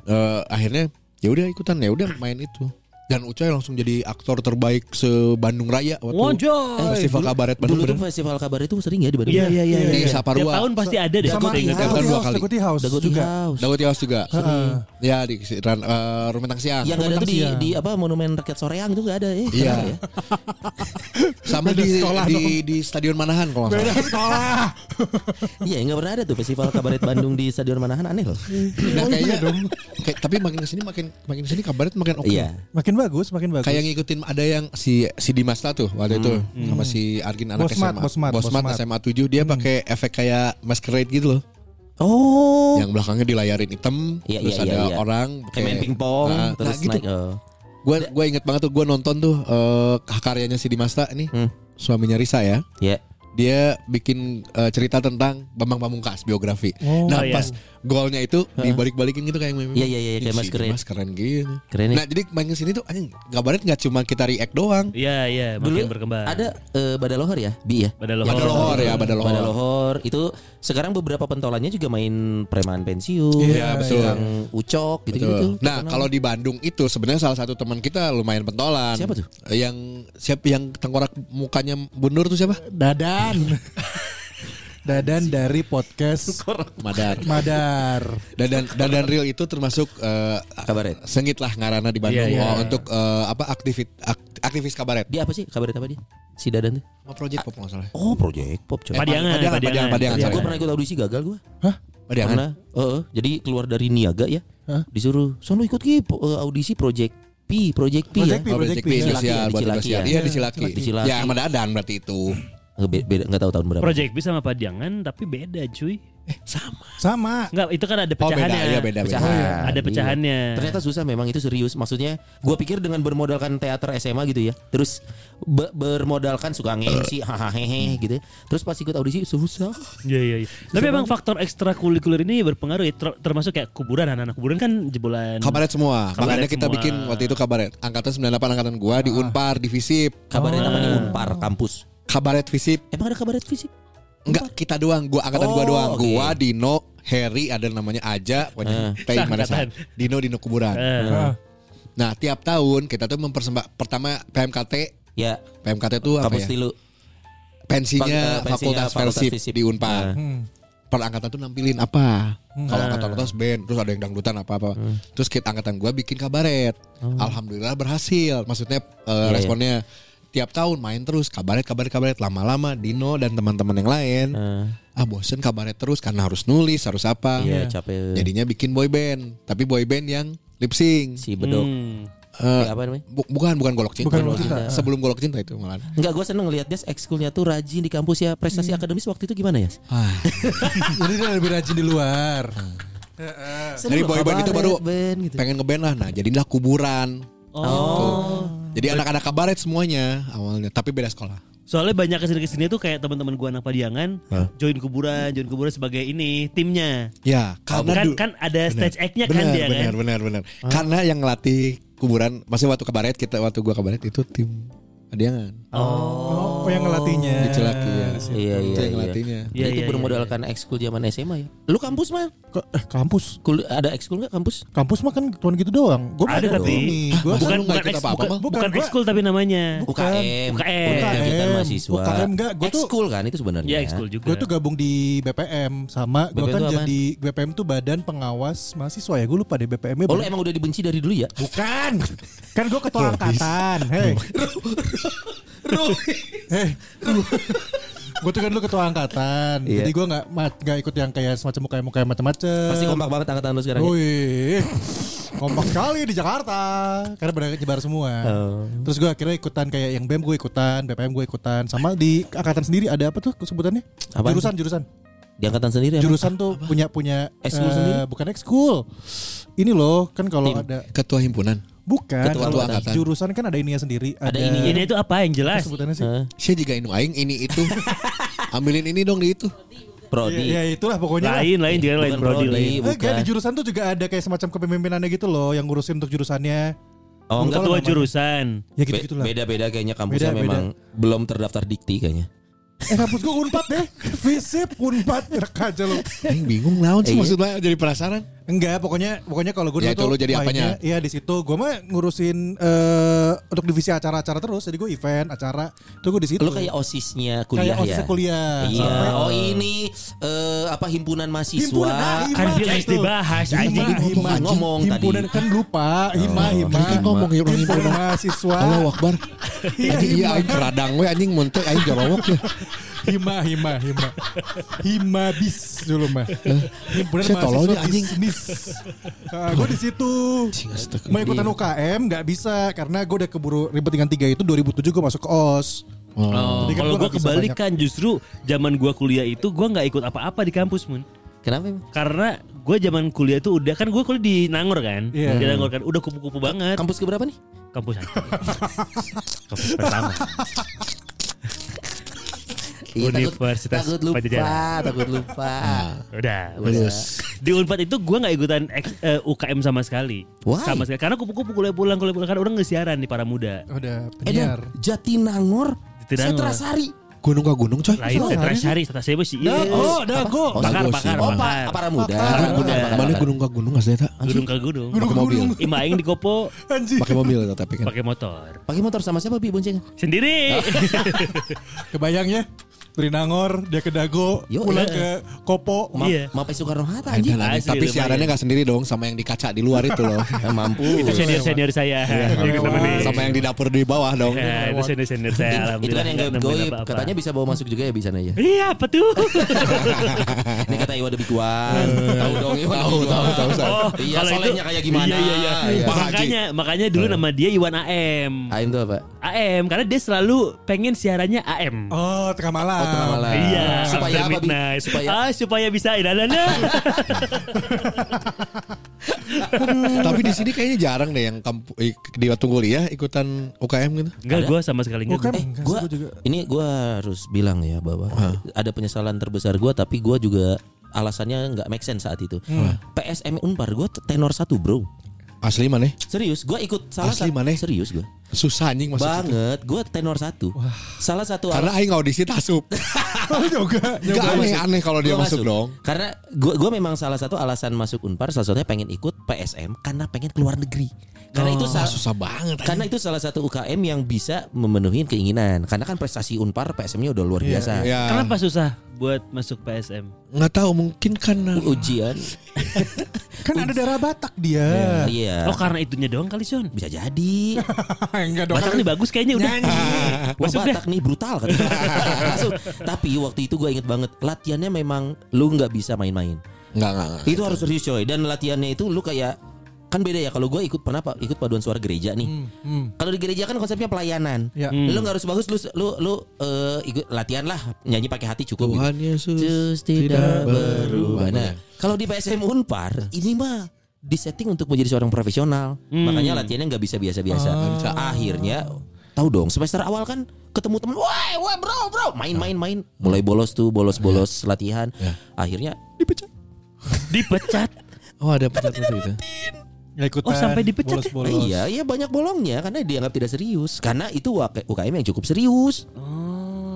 Eh, akhirnya ya udah ikutan ya udah main itu. Dan Ucai langsung jadi aktor terbaik se Bandung Raya waktu Wonjoy. festival kabaret Bandung. Dulu tuh festival kabar itu sering ya di Bandung. Iya, iya, iya. Di iya. Saparua. Tiap tahun pasti ada deh. Sama ingat. Daguti dua House, kali. Daguti House Daguti juga. House. House juga. Heeh. Ya di eh, Rumetang Siang. Yang nggak ada tuh di, Siang. di apa monumen rakyat Soreang itu nggak ada eh. Iya. kenapa ya? Sama Beda di, di, dong. di Stadion Manahan kalau nggak Beda salah. sekolah. Iya nggak pernah ada tuh festival kabaret Bandung di Stadion Manahan aneh loh. Nah kayaknya kayak, tapi makin ke sini makin makin ke sini kabaret makin oke. Iya. Makin bagus, makin bagus. Kayak ngikutin ada yang si si Dimasta tuh waktu itu sama si Argin anak Bosmat, SMA. Bosmat, Bosmat, Bosmat. SMA 7 dia pakai efek kayak masquerade gitu loh. Oh. Yang belakangnya dilayarin hitam Iya, terus iya, ada iya, iya. orang Kayak main pingpong Nah, terus nah, gitu. naik. Oh. Gue gue inget banget tuh gue nonton tuh eh, karyanya si Dimasta nih Hmm. suaminya Risa ya. Ya. Dia bikin eh, cerita tentang Bambang Pamungkas biografi. Oh. nah Oh, iya. pas golnya itu dibalik-balikin gitu kayak meme. Iya, iya, iya, kayak masquerade. Dimas keren gitu. Keren ya. Nah jadi main ke sini tuh anjing kabarnya nggak cuma kita react doang. Iya, iya. Dulu Makin berkembang. ada eh, Badalohor ya, Bi ya. Badalohor. Badalohor. Ya, Badalohor. Badalohor itu sekarang beberapa pentolannya juga main preman pensiun, Iya, betul. yang ucok gitu-gitu. Betul. Nah kalau di Bandung itu sebenarnya salah satu teman kita lumayan pentolan. Siapa tuh? Yang siapa yang tengkorak mukanya bundur tuh siapa? Dadan. Dadan dari podcast Madar. Madar. Dadan Dadan Real itu termasuk eh, Kabaret. sengit lah ngarana di Bandung Iya, iya. Oh, untuk eh, apa aktivit ak- aktivis kabaret. Dia apa sih? Kabar apa dia? Si Dadan tuh. Sama project pop nggak salah. Oh, Project Pop coy. Eh, Padiangan, Padiangan, Padiangan. Padiangan, Padiangan, gue pernah ikut audisi gagal gue. Padiangan. Pernah. Heeh. jadi keluar dari Niaga ya. Hah? Disuruh, sono ikut ki eh, audisi Project P, Project P Project ya. P. Oh, Project P, Di Cilaki Indosiar, ya, di buat Cilaki ya. Iya di Cilaki. Di Cilaki. Ya sama Dadan berarti itu. Eh, be- Beda enggak tahu tahun berapa. Project B sama Padiangan tapi beda cuy. Sama. Enggak, itu kan ada Oh beda, pecahannya. iya beda beda. Pecahan. Ada Iya. pecahannya. Ternyata susah memang itu serius. Maksudnya gue pikir dengan bermodalkan teater SMA gitu ya. Terus be- bermodalkan suka ngengsi hahaha gitu. ya. Terus pas ikut audisi susah. Iya iya iya. Tapi emang faktor ekstrakurikuler ini berpengaruh ya ter- termasuk kayak kuburan anak-anak kuburan kan jebolan. Kabaret semua. Kabaret Makanya kita semua. bikin waktu itu kabaret. Angkatan 98 angkatan gua di Unpar di Visip. Kabarnya namanya Unpar kampus. Kabaret Visip. Emang ada kabaret fisik? Enggak, kita doang. Gua angkatan gua Oh, doang. oke. Gua Dino, Harry ada namanya Aja, pokoknya Teh mana Seangkatan. Dino Dino kuburan. Ah. Nah, tiap tahun kita tuh mempersembah pertama PMKT Ya, PMKT itu apa kampus ya? tilu. Pensinya, eh, pensinya Fakultas Fakultas Visip. di Unpar. Nah. Hmm. Per angkatan tuh nampilin apa? Kalau Ah. angkatan atas band, terus ada yang dangdutan apa-apa. Terus kita angkatan gua bikin kabaret. Alhamdulillah berhasil. Maksudnya eh, Iya, responnya tiap tahun main terus kabaret kabaret kabaret lama-lama Dino dan teman-teman yang lain. Eh, Ah bosen kabaret terus karena harus nulis, harus apa. Iya, capek. Jadinya bikin boy band, tapi boy band yang lip sync. si bedok. hmm. Eh, Ya, apa namanya? bu- bukan bukan golok cinta. Bukan Golok Cinta. Sebelum golok cinta itu malah. Enggak, gue seneng ngeliat dia ekskulnya tuh rajin di kampus ya. Prestasi akademis waktu itu gimana ya? Ah. Jadi dia lebih rajin di luar. Dari boy band itu baru band, gitu. pengen ngeband lah. Nah, jadilah kuburan. Oh. Jadi anak-anak kabaret semuanya awalnya, tapi beda sekolah. Soalnya banyak ke sini ke sini tuh kayak teman-teman gua anak Padiangan join kuburan, join kuburan sebagai ini timnya. Ya, karena kan, kan ada stage act-nya kan benar, dia benar, kan. benar, benar. Karena yang ngelatih kuburan, masih waktu kabaret kita waktu gua kabaret itu tim Adiangan. Oh, yang ngelatihnya. Di Cilaki ya. Iya, iya, yang iya. ngelatihnya. Iya, itu iya, bermodalkan ekskul zaman SMA ya. Lu kampus mah? Ke- eh, kampus. Kul ada ekskul nggak kampus? Kampus mah kan cuma gitu doang. Gue Ada tapi Gua bukan bukan eks- apa-apa, bukan, bukan Bukan, gua- ekskul tapi namanya. Bukan. UKM. UKM. Universitas UKM. mahasiswa. UKM enggak, gua tuh- ekskul kan itu sebenarnya. Iya ekskul juga. Gue tuh gabung di BPM sama gue BPM kan jadi BPM tuh Badan Pengawas Mahasiswa ya. Gue lupa deh BPM-nya. Oh lu emang udah dibenci dari dulu ya? Bukan. kan gue ketua angkatan. Hei. Hei. gue tuh kan lu ketua angkatan. Iya. Jadi gue nggak nggak ikut yang kayak semacam muka muka macam-macam. Pasti kompak banget angkatan lu sekarang. ya? Wih, kompak sekali di Jakarta karena pada nyebar semua. Oh. Terus gue akhirnya ikutan kayak yang BEM gue ikutan, BPM gue ikutan, sama di angkatan sendiri ada apa tuh sebutannya? Apaan? Jurusan jurusan. Di angkatan sendiri? Jurusan tuh punya punya Ekskul eh, sendiri? bukan ekskul. Ini loh kan kalau ada Ketua himpunan. Bukan Ketua kalau angkatan. jurusan kan ada ininya sendiri. Ada Ada, ininya. Ini itu apa yang jelas? sebutannya sih? Saya juga inu aing ini itu. Ambilin ini dong di itu. Prodi. Ya, ya itulah pokoknya. lah. Lain lain juga lain prodi prodi. lain. Eh, bukan. di jurusan tuh juga ada kayak semacam kepemimpinannya gitu loh yang ngurusin untuk jurusannya. Oh enggak. Ketua jurusan. Ya Be- gitu-gitu lah. Beda-beda kayaknya kampusnya Beda, memang belum terdaftar dikti kayaknya. Eh kampus gue Unpad deh. Visip Unpad Enak aja lu. Aing bingung naon sih Iya. maksudnya jadi penasaran. Enggak, pokoknya pokoknya kalau gue Ya, itu lu jadi apanya? Iya di situ. Gue mah ngurusin eh untuk divisi acara-acara terus. Jadi gue event, acara. Itu gue di situ. Lu kayak osisnya kuliah Kayak osisnya ya. kuliah. Iya. Sampai- Oh ini eh, apa himpunan mahasiswa. Himpunan, ah, Kan Hima, dia gitu. dibahas Hima, anjing. Hima, Ngomong, ngomong himpunan tadi. kan lupa. Hima, Hima. Tadi kan ngomong ya orang himpunan himpunan. mahasiswa. Allah Akbar. Anjing iya aing keradang we anjing montek aing jorowok ya. Hima, Hima, Hima. Hima bis dulu mah. Himpunan mahasiswa anjing. bisnis. Nah, gue di situ. Mau ikutan UKM nggak bisa karena gue udah keburu ribet dengan tiga itu 2007 gue masuk ke OS. Oh, Jadi kan kalau gua gue kebalikan justru zaman gue kuliah itu gue nggak ikut apa-apa di kampus mun. Kenapa emang? Karena gue zaman kuliah itu udah kan gue kuliah di Nangor kan, Iya. di Nangor kan udah kupu-kupu banget. Kampus keberapa nih? kampus kampus pertama. Iya, takut- Universitas takut, lupa, Pajajaran. takut lupa. Udah, Udah. Di Unpad itu gue nggak ikutan X- eh, UKM sama sekali. Why? Sama sekali. Karena kupu-kupu kuliah pulang kuliah pulang kan orang nggak siaran di para muda. Udah Eh penyiar. dan Jatinangor, Jatinangor. Setrasari. Gunung ke gunung coy. Lain syari, tetra saya sih. Iya. Dago, dago. Oh, Pakar, pakar, sih. Oh, pakar. Pak, para muda. Para muda. Mana gunung ke gunung asli eta? Gunung ke gunung. Pakai mobil. Ima aing di kopo. Pakai mobil tapi kan. pakai motor. Pakai motor sama siapa bi boncengan? Sendiri. Kebayangnya Dari Nangor dia ke Dago, Yo, pulang iya. ke Kopo. Ma Iya. Mapai Soekarno Hatta. Asli, Tapi lumayan. siarannya gak sendiri dong sama yang di kaca di luar itu loh. Ya, mampu. Itu senior senior saya. Nemenin. sama yang di dapur di bawah dong. Ya, itu senior senior saya. itu Alhamdulillah. kan yang nggak goib katanya bisa bawa masuk juga ya bisa ya Iya apa tuh? ini kata Iwan Debikuan tahu dong Iwan Tahu, tahu, tahu. Oh, iya solehnya itu- kayak gimana Iya iya iya. Iya. Makanya makanya dulu nama dia Iwan AM. Aim tuh apa AM karena dia selalu pengen siarannya AM. Oh, tengah malam. Tengah malam. Iya, supaya after apa Bi? midnight. supaya ah supaya bisa idananya. Tapi di sini kayaknya jarang deh yang kampu, eh, di waktu kuliah ikutan UKM gitu. Enggak, gue sama sekali enggak. kan gua. ini gua harus bilang ya bahwa ada penyesalan terbesar gua tapi gua juga alasannya nggak make sense saat itu. PSM Unpar gua tenor satu bro. Asli mana? Serius, gua ikut salah Asli satu. mana? Serius gua. Susah anjing masuk. Banget, gua tenor satu. Salah satu Karena aing audisi tasup. Juga. Enggak Gua aneh masuk. aneh kalau dia Gua masuk, dong. Karena gue gue memang salah satu alasan masuk Unpar salah satunya pengen ikut PSM karena pengen keluar negeri. Karena itu Ah, salah susah banget. karena itu salah satu UKM yang bisa memenuhi keinginan. Karena kan prestasi Unpar PSM-nya udah luar biasa. ya, Kenapa susah buat masuk PSM? nggak tahu mungkin karena Ujian. Kan ada darah Batak dia. Iya. Oh karena itunya doang kali Son. Bisa jadi. Enggak dong. Batak nih bagus kayaknya udah. Wah Masuk deh. Batak nih brutal kan. Masuk. Tapi waktu itu gue inget banget latihannya memang lu nggak bisa main-main. nggak nggak. nggak. Itu harus serius coy. Dan latihannya itu lu kayak kan beda ya kalau gue ikut pernah pak ikut paduan suara gereja nih. Kalau di gereja kan konsepnya pelayanan. Ya. Lu nggak harus bagus lu lu lu eh, ikut latihan lah nyanyi pakai hati cukup. gitu. Tuhan Yesus Yesus tidak berubah. Nah, kalau di PSM Unpar ini mah disetting untuk menjadi seorang profesional. Makanya latihannya nggak bisa biasa-biasa. Akhirnya tahu dong semester awal kan ketemu temen, wah, wah bro, bro, main-main main, mulai bolos tuh, bolos-bolos latihan. Akhirnya dipecat. Dipecat. Oh ada pecat itu. Nggak ikutan. Oh, sampai dipecat ya? bolos-bolos. Iya, iya banyak bolongnya karena dianggap tidak serius. Karena itu UK- UKM yang cukup serius.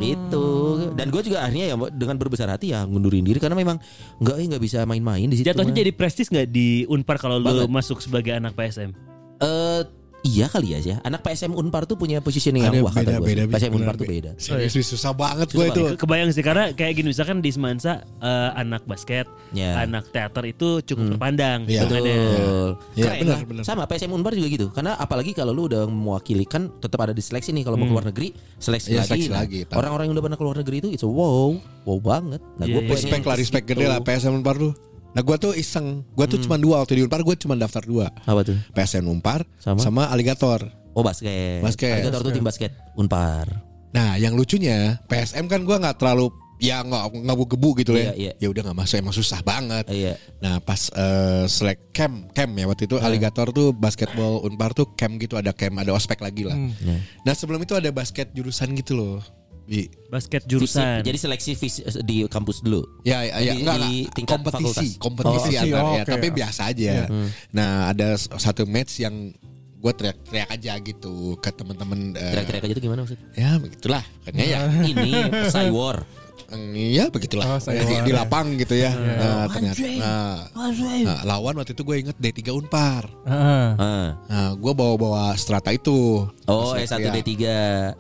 Itu. Dan gue juga akhirnya ya dengan berbesar hati ya ngundurin diri karena memang nggak eh, nggak bisa main-main di situ. Jatuhnya mah. jadi prestis nggak di Unpar kalau lu masuk sebagai anak PSM? Eh iya kali ya sih. Anak PSM Unpar tuh punya positioning yang wah kata gue. beda. PSM Unpar tuh beda. Serius susah banget gue itu. Kebayang sih karena kayak gini misalkan di Semansa eh, anak basket, Ya. anak teater itu cukup terpandang. Iya. Betul. Iya, Keren benar, lah. benar. Sama PSM Unpar juga gitu. Karena apalagi kalau lu udah mewakili kan tetap ada di seleksi nih kalau mau keluar negeri, seleksi Iya, lagi. seleksi Nah, lagi. Orang-orang yang udah pernah keluar negeri itu it's a wow, wow banget. Nah, Iya, gue iya. Respect lah, respect gede lah PSM Unpar tuh. Nah gue tuh iseng, gue tuh cuma dua waktu di Unpar gue cuma daftar dua. Apa tuh? PSM Unpar Sama? sama, Aligator. Oh basket. Basket. Alligator tuh tim basket Unpar. Nah yang lucunya PSM kan gue nggak terlalu ya nggak nggak gebu gitu Iya, ya. iya. Ya udah nggak masuk emang susah banget. Iya. Nah pas eh, selek camp camp ya waktu itu Aligator tuh basketball Unpar tuh camp gitu ada camp ada ospek lagi lah. Ya. Nah sebelum itu ada basket jurusan gitu loh. Di, Basket Fisik. jurusan. Jadi seleksi fisik di kampus dulu. Ya, ya, ya Di- enggak, di tingkat kompetisi, fakultas. kompetisi Oh, antar oh, ya, tapi biasa aja. Nah, ada satu match yang gue teriak-teriak aja gitu ke teman-teman. eh, Teriak-teriak aja tuh gimana maksudnya? Ya begitulah, kayaknya ya. Ini Cywar. Iya begitulah Oh, saya di, war, di ya. lapang gitu ya. Nah, ternyata nah, nah, lawan waktu itu gue inget D3 Unpar. Heeh. Ah. Nah, gue bawa-bawa strata itu. Oh, Pas S1 ya. D3. Iya,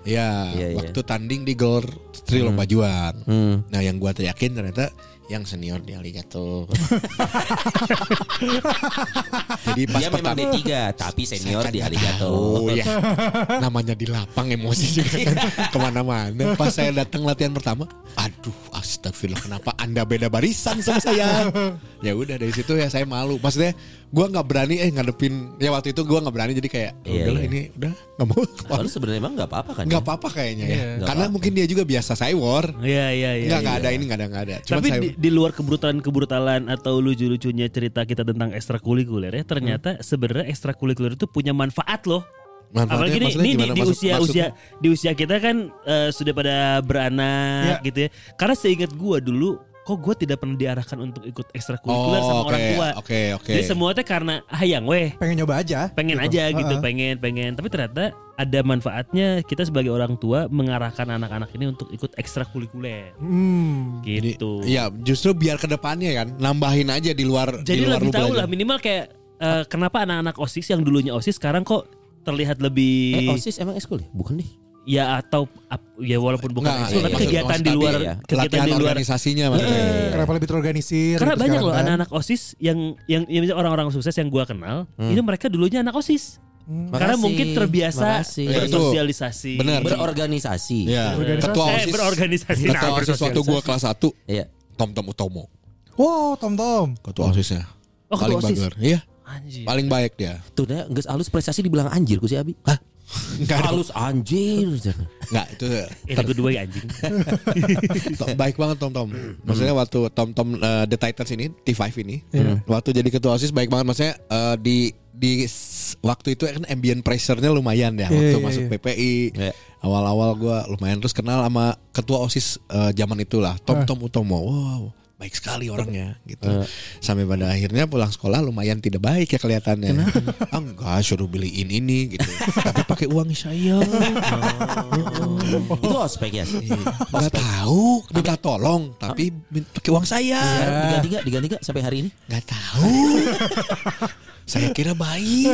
Iya, iya. waktu tanding di Gor Tri Lomba Juang. Hmm. Nah, yang gue teriakin ternyata yang senior di Aligator. Jadi pas Dia memang pertama D3 tapi senior di Alligator. tahu, ya. Namanya di lapang emosi juga kan ke mana-mana. Pas saya datang latihan pertama, aduh astagfirullah kenapa anda beda barisan sama saya? ya udah dari situ ya saya malu. Maksudnya gue nggak berani eh ngadepin ya waktu itu gue nggak berani jadi kayak Iya, udahlah iya. ini udah nggak mau. Soalnya sebenarnya emang nggak apa-apa kan? Nggak ya? apa-apa kayaknya ya. Iya. Nggak Karena apa-apa. mungkin dia juga biasa war. Iya iya iya. Nggak nggak iya. ada ini nggak ada nggak ada. Cuma Tapi saya di, di luar kebrutalan-kebrutalan atau lucu-lucunya cerita kita tentang ekstrakurikuler ya, ternyata Hmm. sebenarnya ekstrakurikuler itu punya manfaat loh. manfaatnya Apalagi maksudnya nih di, di Maksud- usia maksudnya? usia di usia kita kan eh, sudah pada beranak Ya. gitu ya. Karena seingat gua dulu kok gue tidak pernah diarahkan untuk ikut ekstrakurikuler sama Oh, oke, orang tua. Oke oke. Jadi semua teh karena hayang weh. Pengen nyoba aja. pengen gitu. aja gitu Heeh. pengen pengen tapi ternyata ada manfaatnya kita sebagai orang tua mengarahkan anak-anak ini untuk ikut ekstrakurikuler Hmm. Jadi, gitu Iya, justru biar ke depannya kan nambahin aja di luar jadi di luar lebih lu tahu belajar. lah minimal kayak eh, kenapa anak-anak osis yang dulunya osis sekarang kok terlihat Eh lebih OSIS emang eskul ya? Bukan deh. Ya atau ya walaupun bukan Nggak, ekskul iya, tapi maksud- kegiatan maksud di luar ya, kegiatan Latihan di luar organisasinya maksudnya. Kenapa lebih terorganisir? karena gitu banyak loh kan? anak-anak osis yang yang ya misalnya orang-orang sukses yang gua kenal Hmm. ini mereka dulunya anak osis karena Makasih, mungkin terbiasa makasih. Iya, itu. bersosialisasi Benar. berorganisasi. Iya. Organisasi. Ketua eh, OSIS. berorganisasi nah, Ketua OSIS waktu gua kelas 1 Iya. Tom Tom Utomo. Wow, Tom Tom. Ketua OSISnya. Oh, ketua paling OSIS. bager. Iya, anjir paling baik dia. Tuh dah geus alus prestasi dibilang anjir ku si Abi. Hah? Enggak, Halus anjir. enggak itu eh lagu dua ya anjing baik banget Tom Tom. Maksudnya waktu Tom Tom eh, The Titans ini T5 ini, waktu jadi ketua osis baik banget. Maksudnya eh, di di waktu itu kan ambient pressure-nya lumayan ya. Iya, Waktu iya, masuk iya. PPI, Iya. awal-awal gua lumayan terus kenal sama ketua osis eh, zaman itulah Tom Tom Utomo. Wow. Baik sekali orangnya gitu. Sampai pada akhirnya pulang sekolah lumayan tidak baik ya kelihatannya. Ah, enggak suruh beliin ini gitu. Tapi pakai uang saya. Itu ospek ya. Enggak tahu, minta tolong tapi min- pakai uang saya. Diganti gak? Diganti gak sampai hari ini? Nggak tahu. Saya kira baik.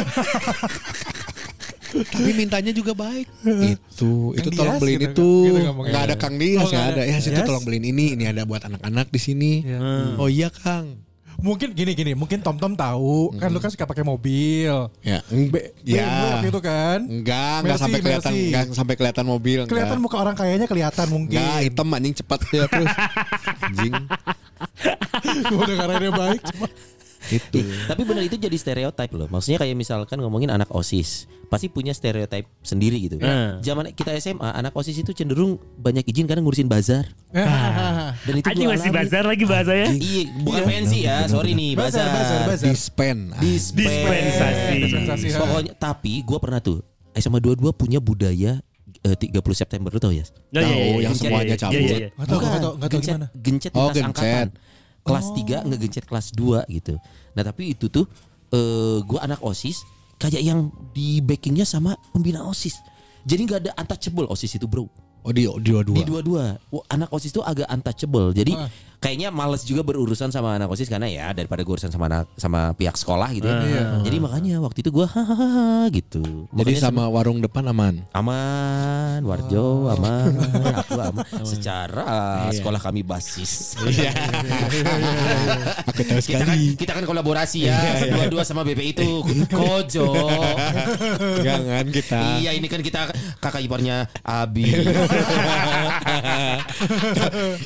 Tapi mintanya juga baik. Itu, itu Kang tolong Dias beliin gitu, itu. gitu ngomongnya. Nggak ada Kang Dias, Oh, nggak ada. Ya situ tolong beliin ini. Ini ada buat anak-anak di sini. Iya. Oh iya Kang. Mungkin gini gini, mungkin Tom Tom tahu kan lu kan suka pakai mobil. Ya, B, ya. Waktu itu kan. Enggak, enggak sampai kelihatan, enggak sampai kelihatan mobil. enggak. Kelihatan muka orang kayaknya kelihatan mungkin. Enggak, hitam anjing cepat dia terus. Anjing. Udah karena dia baik cuma Itu. Tapi benar itu jadi stereotip loh. Maksudnya kayak misalkan ngomongin anak OSIS, pasti punya stereotip sendiri gitu. Hmm. Zaman kita SMA, anak OSIS itu cenderung banyak izin karena ngurusin bazar. Dan itu anjing gua masih alami. bazar lagi bahasanya Iya, bukan pensi ya, sorry nih, Bazar, bazar. bazar, bazar. Dispen. dispensasi Dispensasi. ha. Pokoknya tapi gue pernah tuh SMA 22 punya budaya eh, 30 September lu tau ya? Oh, iya, iya, Tahu, iya, yang iya, semuanya iya, cabut. iya, iya. Nggak tahu gencet, gimana. gencet Oh, lintas gencet. angkatan. Kelas 3 ngegencet kelas 2 gitu. Nah, tapi itu tuh eh gua anak OSIS kayak yang di backingnya sama pembina OSIS. Jadi nggak ada untouchable OSIS itu, Bro. Oh di dua-dua. Di dua-dua. Anak OSIS itu agak untouchable. Jadi Ah. Kayaknya males juga berurusan sama anak OSIS karena ya daripada gue urusan sama anak sama pihak sekolah gitu ya. Iya. Jadi makanya waktu itu gua hahaha gitu. Jadi Makanya sama warung depan aman. aman, Warjo aman, aku aman. Secara sekolah kami basis. Aku tahu kita kan kita kan kolaborasi ya, dua-dua sama BP itu Kojo. Jangan kita. Iya ini kan kita kakak iparnya Abi.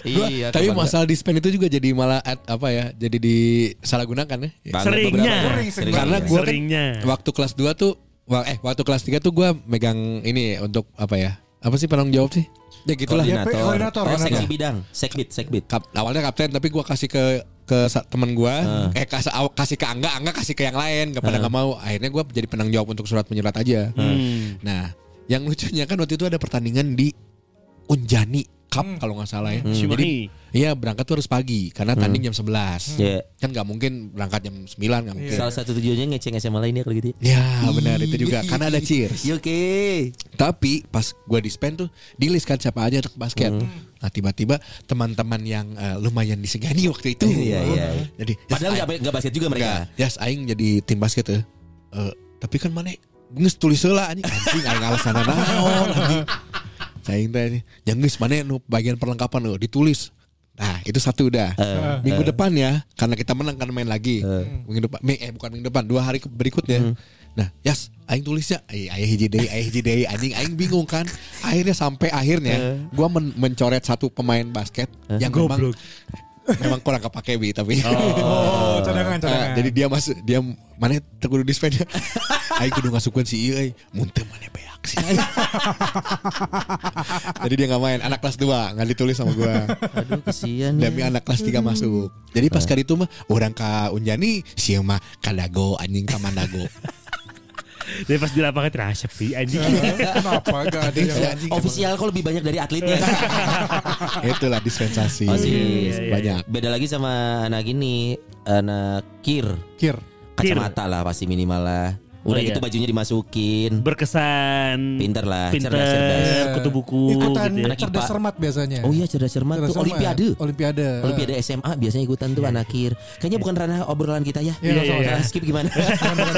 iya. Tapi masalah dispen itu juga jadi malah at- apa ya? Jadi disalahgunakan ya. Banget Seringnya. Sering, sering. Karena Seringnya. gua kan Seringnya. waktu kelas 2 tuh wah, eh waktu kelas 3 tuh gua megang ini untuk apa ya? Apa sih penanggung jawab sih? Ya gitulah. koordinator. koordinator, Oh, seksi bidang, sekbid, sekbid. Kap, awalnya kapten tapi gua kasih ke ke teman gua eh kasih aw- kasih ke Angga Angga kasih ke yang lain kepada nggak mau akhirnya gua jadi penanggung jawab untuk surat menyurat aja Hmm. nah yang lucunya kan waktu itu ada pertandingan di Unjani Cup kalau nggak salah ya jadi Cimahi. iya berangkat tuh harus pagi karena tanding jam 11 Ya. kan nggak mungkin berangkat jam 9 nggak mungkin Salah satu tujuannya ngeceng SMA lain ya kalau gitu. ya benar itu juga karena ada cheers Ya, Oke. Tapi pas gue dispen tuh di list kan siapa aja untuk basket. Nah tiba-tiba teman-teman yang eh, lumayan disegani waktu itu. Iya, iya. Jadi yes, Padahal nggak basket juga mereka. enggak, yes aing jadi tim basket ya. Eh, tapi kan mana geus tulis heula anjing anjing aing alasan naon anjing. Saya teh geus mana nu bagian perlengkapan nu ditulis. Nah itu satu udah Minggu depan ya Karena kita menang kan main lagi. Minggu depan Eh bukan minggu depan Dua hari berikutnya. Nah Yas Aing tulisnya eh, Ayah hiji deui, Ayah hiji deui. Anjing Aing bingung kan. Akhirnya sampai akhirnya Gua men- mencoret satu pemain basket Yang memang Memang kurang kepake bi Tapi Oh, cadangan, Eh, cadangan. jadi dia masuk dia mana terkudu dispen. Aing kudu ngasupkeun si ieu euy muntah mana beak sih? Jadi dia nggak main. Anak kelas 2 nggak ditulis sama gua. Aduh kesian ya. demi anak kelas 3 masuk. Jadi pas kali itu mah orang ka Unjani si mah kadago anjing ka Mandago Tapi pas di lapangan terasa sih anjing. Kenapa gak ada yang anjing Ofisial kok lebih banyak dari atletnya. itulah dispensasi Oh, sih. Iya, iya, banyak Beda lagi sama anak ini, anak kir, kir? kacamata lah pasti minimal lah. Udah Oh, iya. gitu bajunya dimasukin. Berkesan. Pinter lah, Pinter. cerdas, cerdas. Kutu buku. Ikutan gitu ya. Anak cerdas cermat biasanya. Oh iya cerdas cermat Cerdas tuh cermat. olimpiade. Olimpiade. Olimpiade SMA biasanya ikutan tuh anak akhir. Kayaknya bukan ranah obrolan kita ya. Iya, iya, iya. Skip gimana?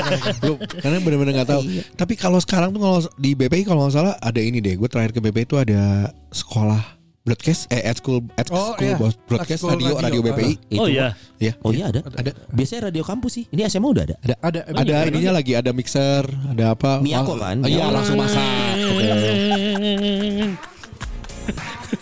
Karena benar-benar nggak tahu. Iya. Tapi kalau sekarang tuh kalau di BPI kalau nggak salah ada ini deh. Gue terakhir ke BPI itu ada sekolah broadcast eh at school at oh, school iya. broadcast school radio, radio radio BPI uh, ah. itu. Oh, iya? Ya oh iya ada. Ada. Biasanya radio kampus sih. Ini SMA udah ada? Ada ada. Oh, ada iya, ininya iya. lagi ada mixer ada apa? Miako ah, kan? oh, iya langsung masak. okay.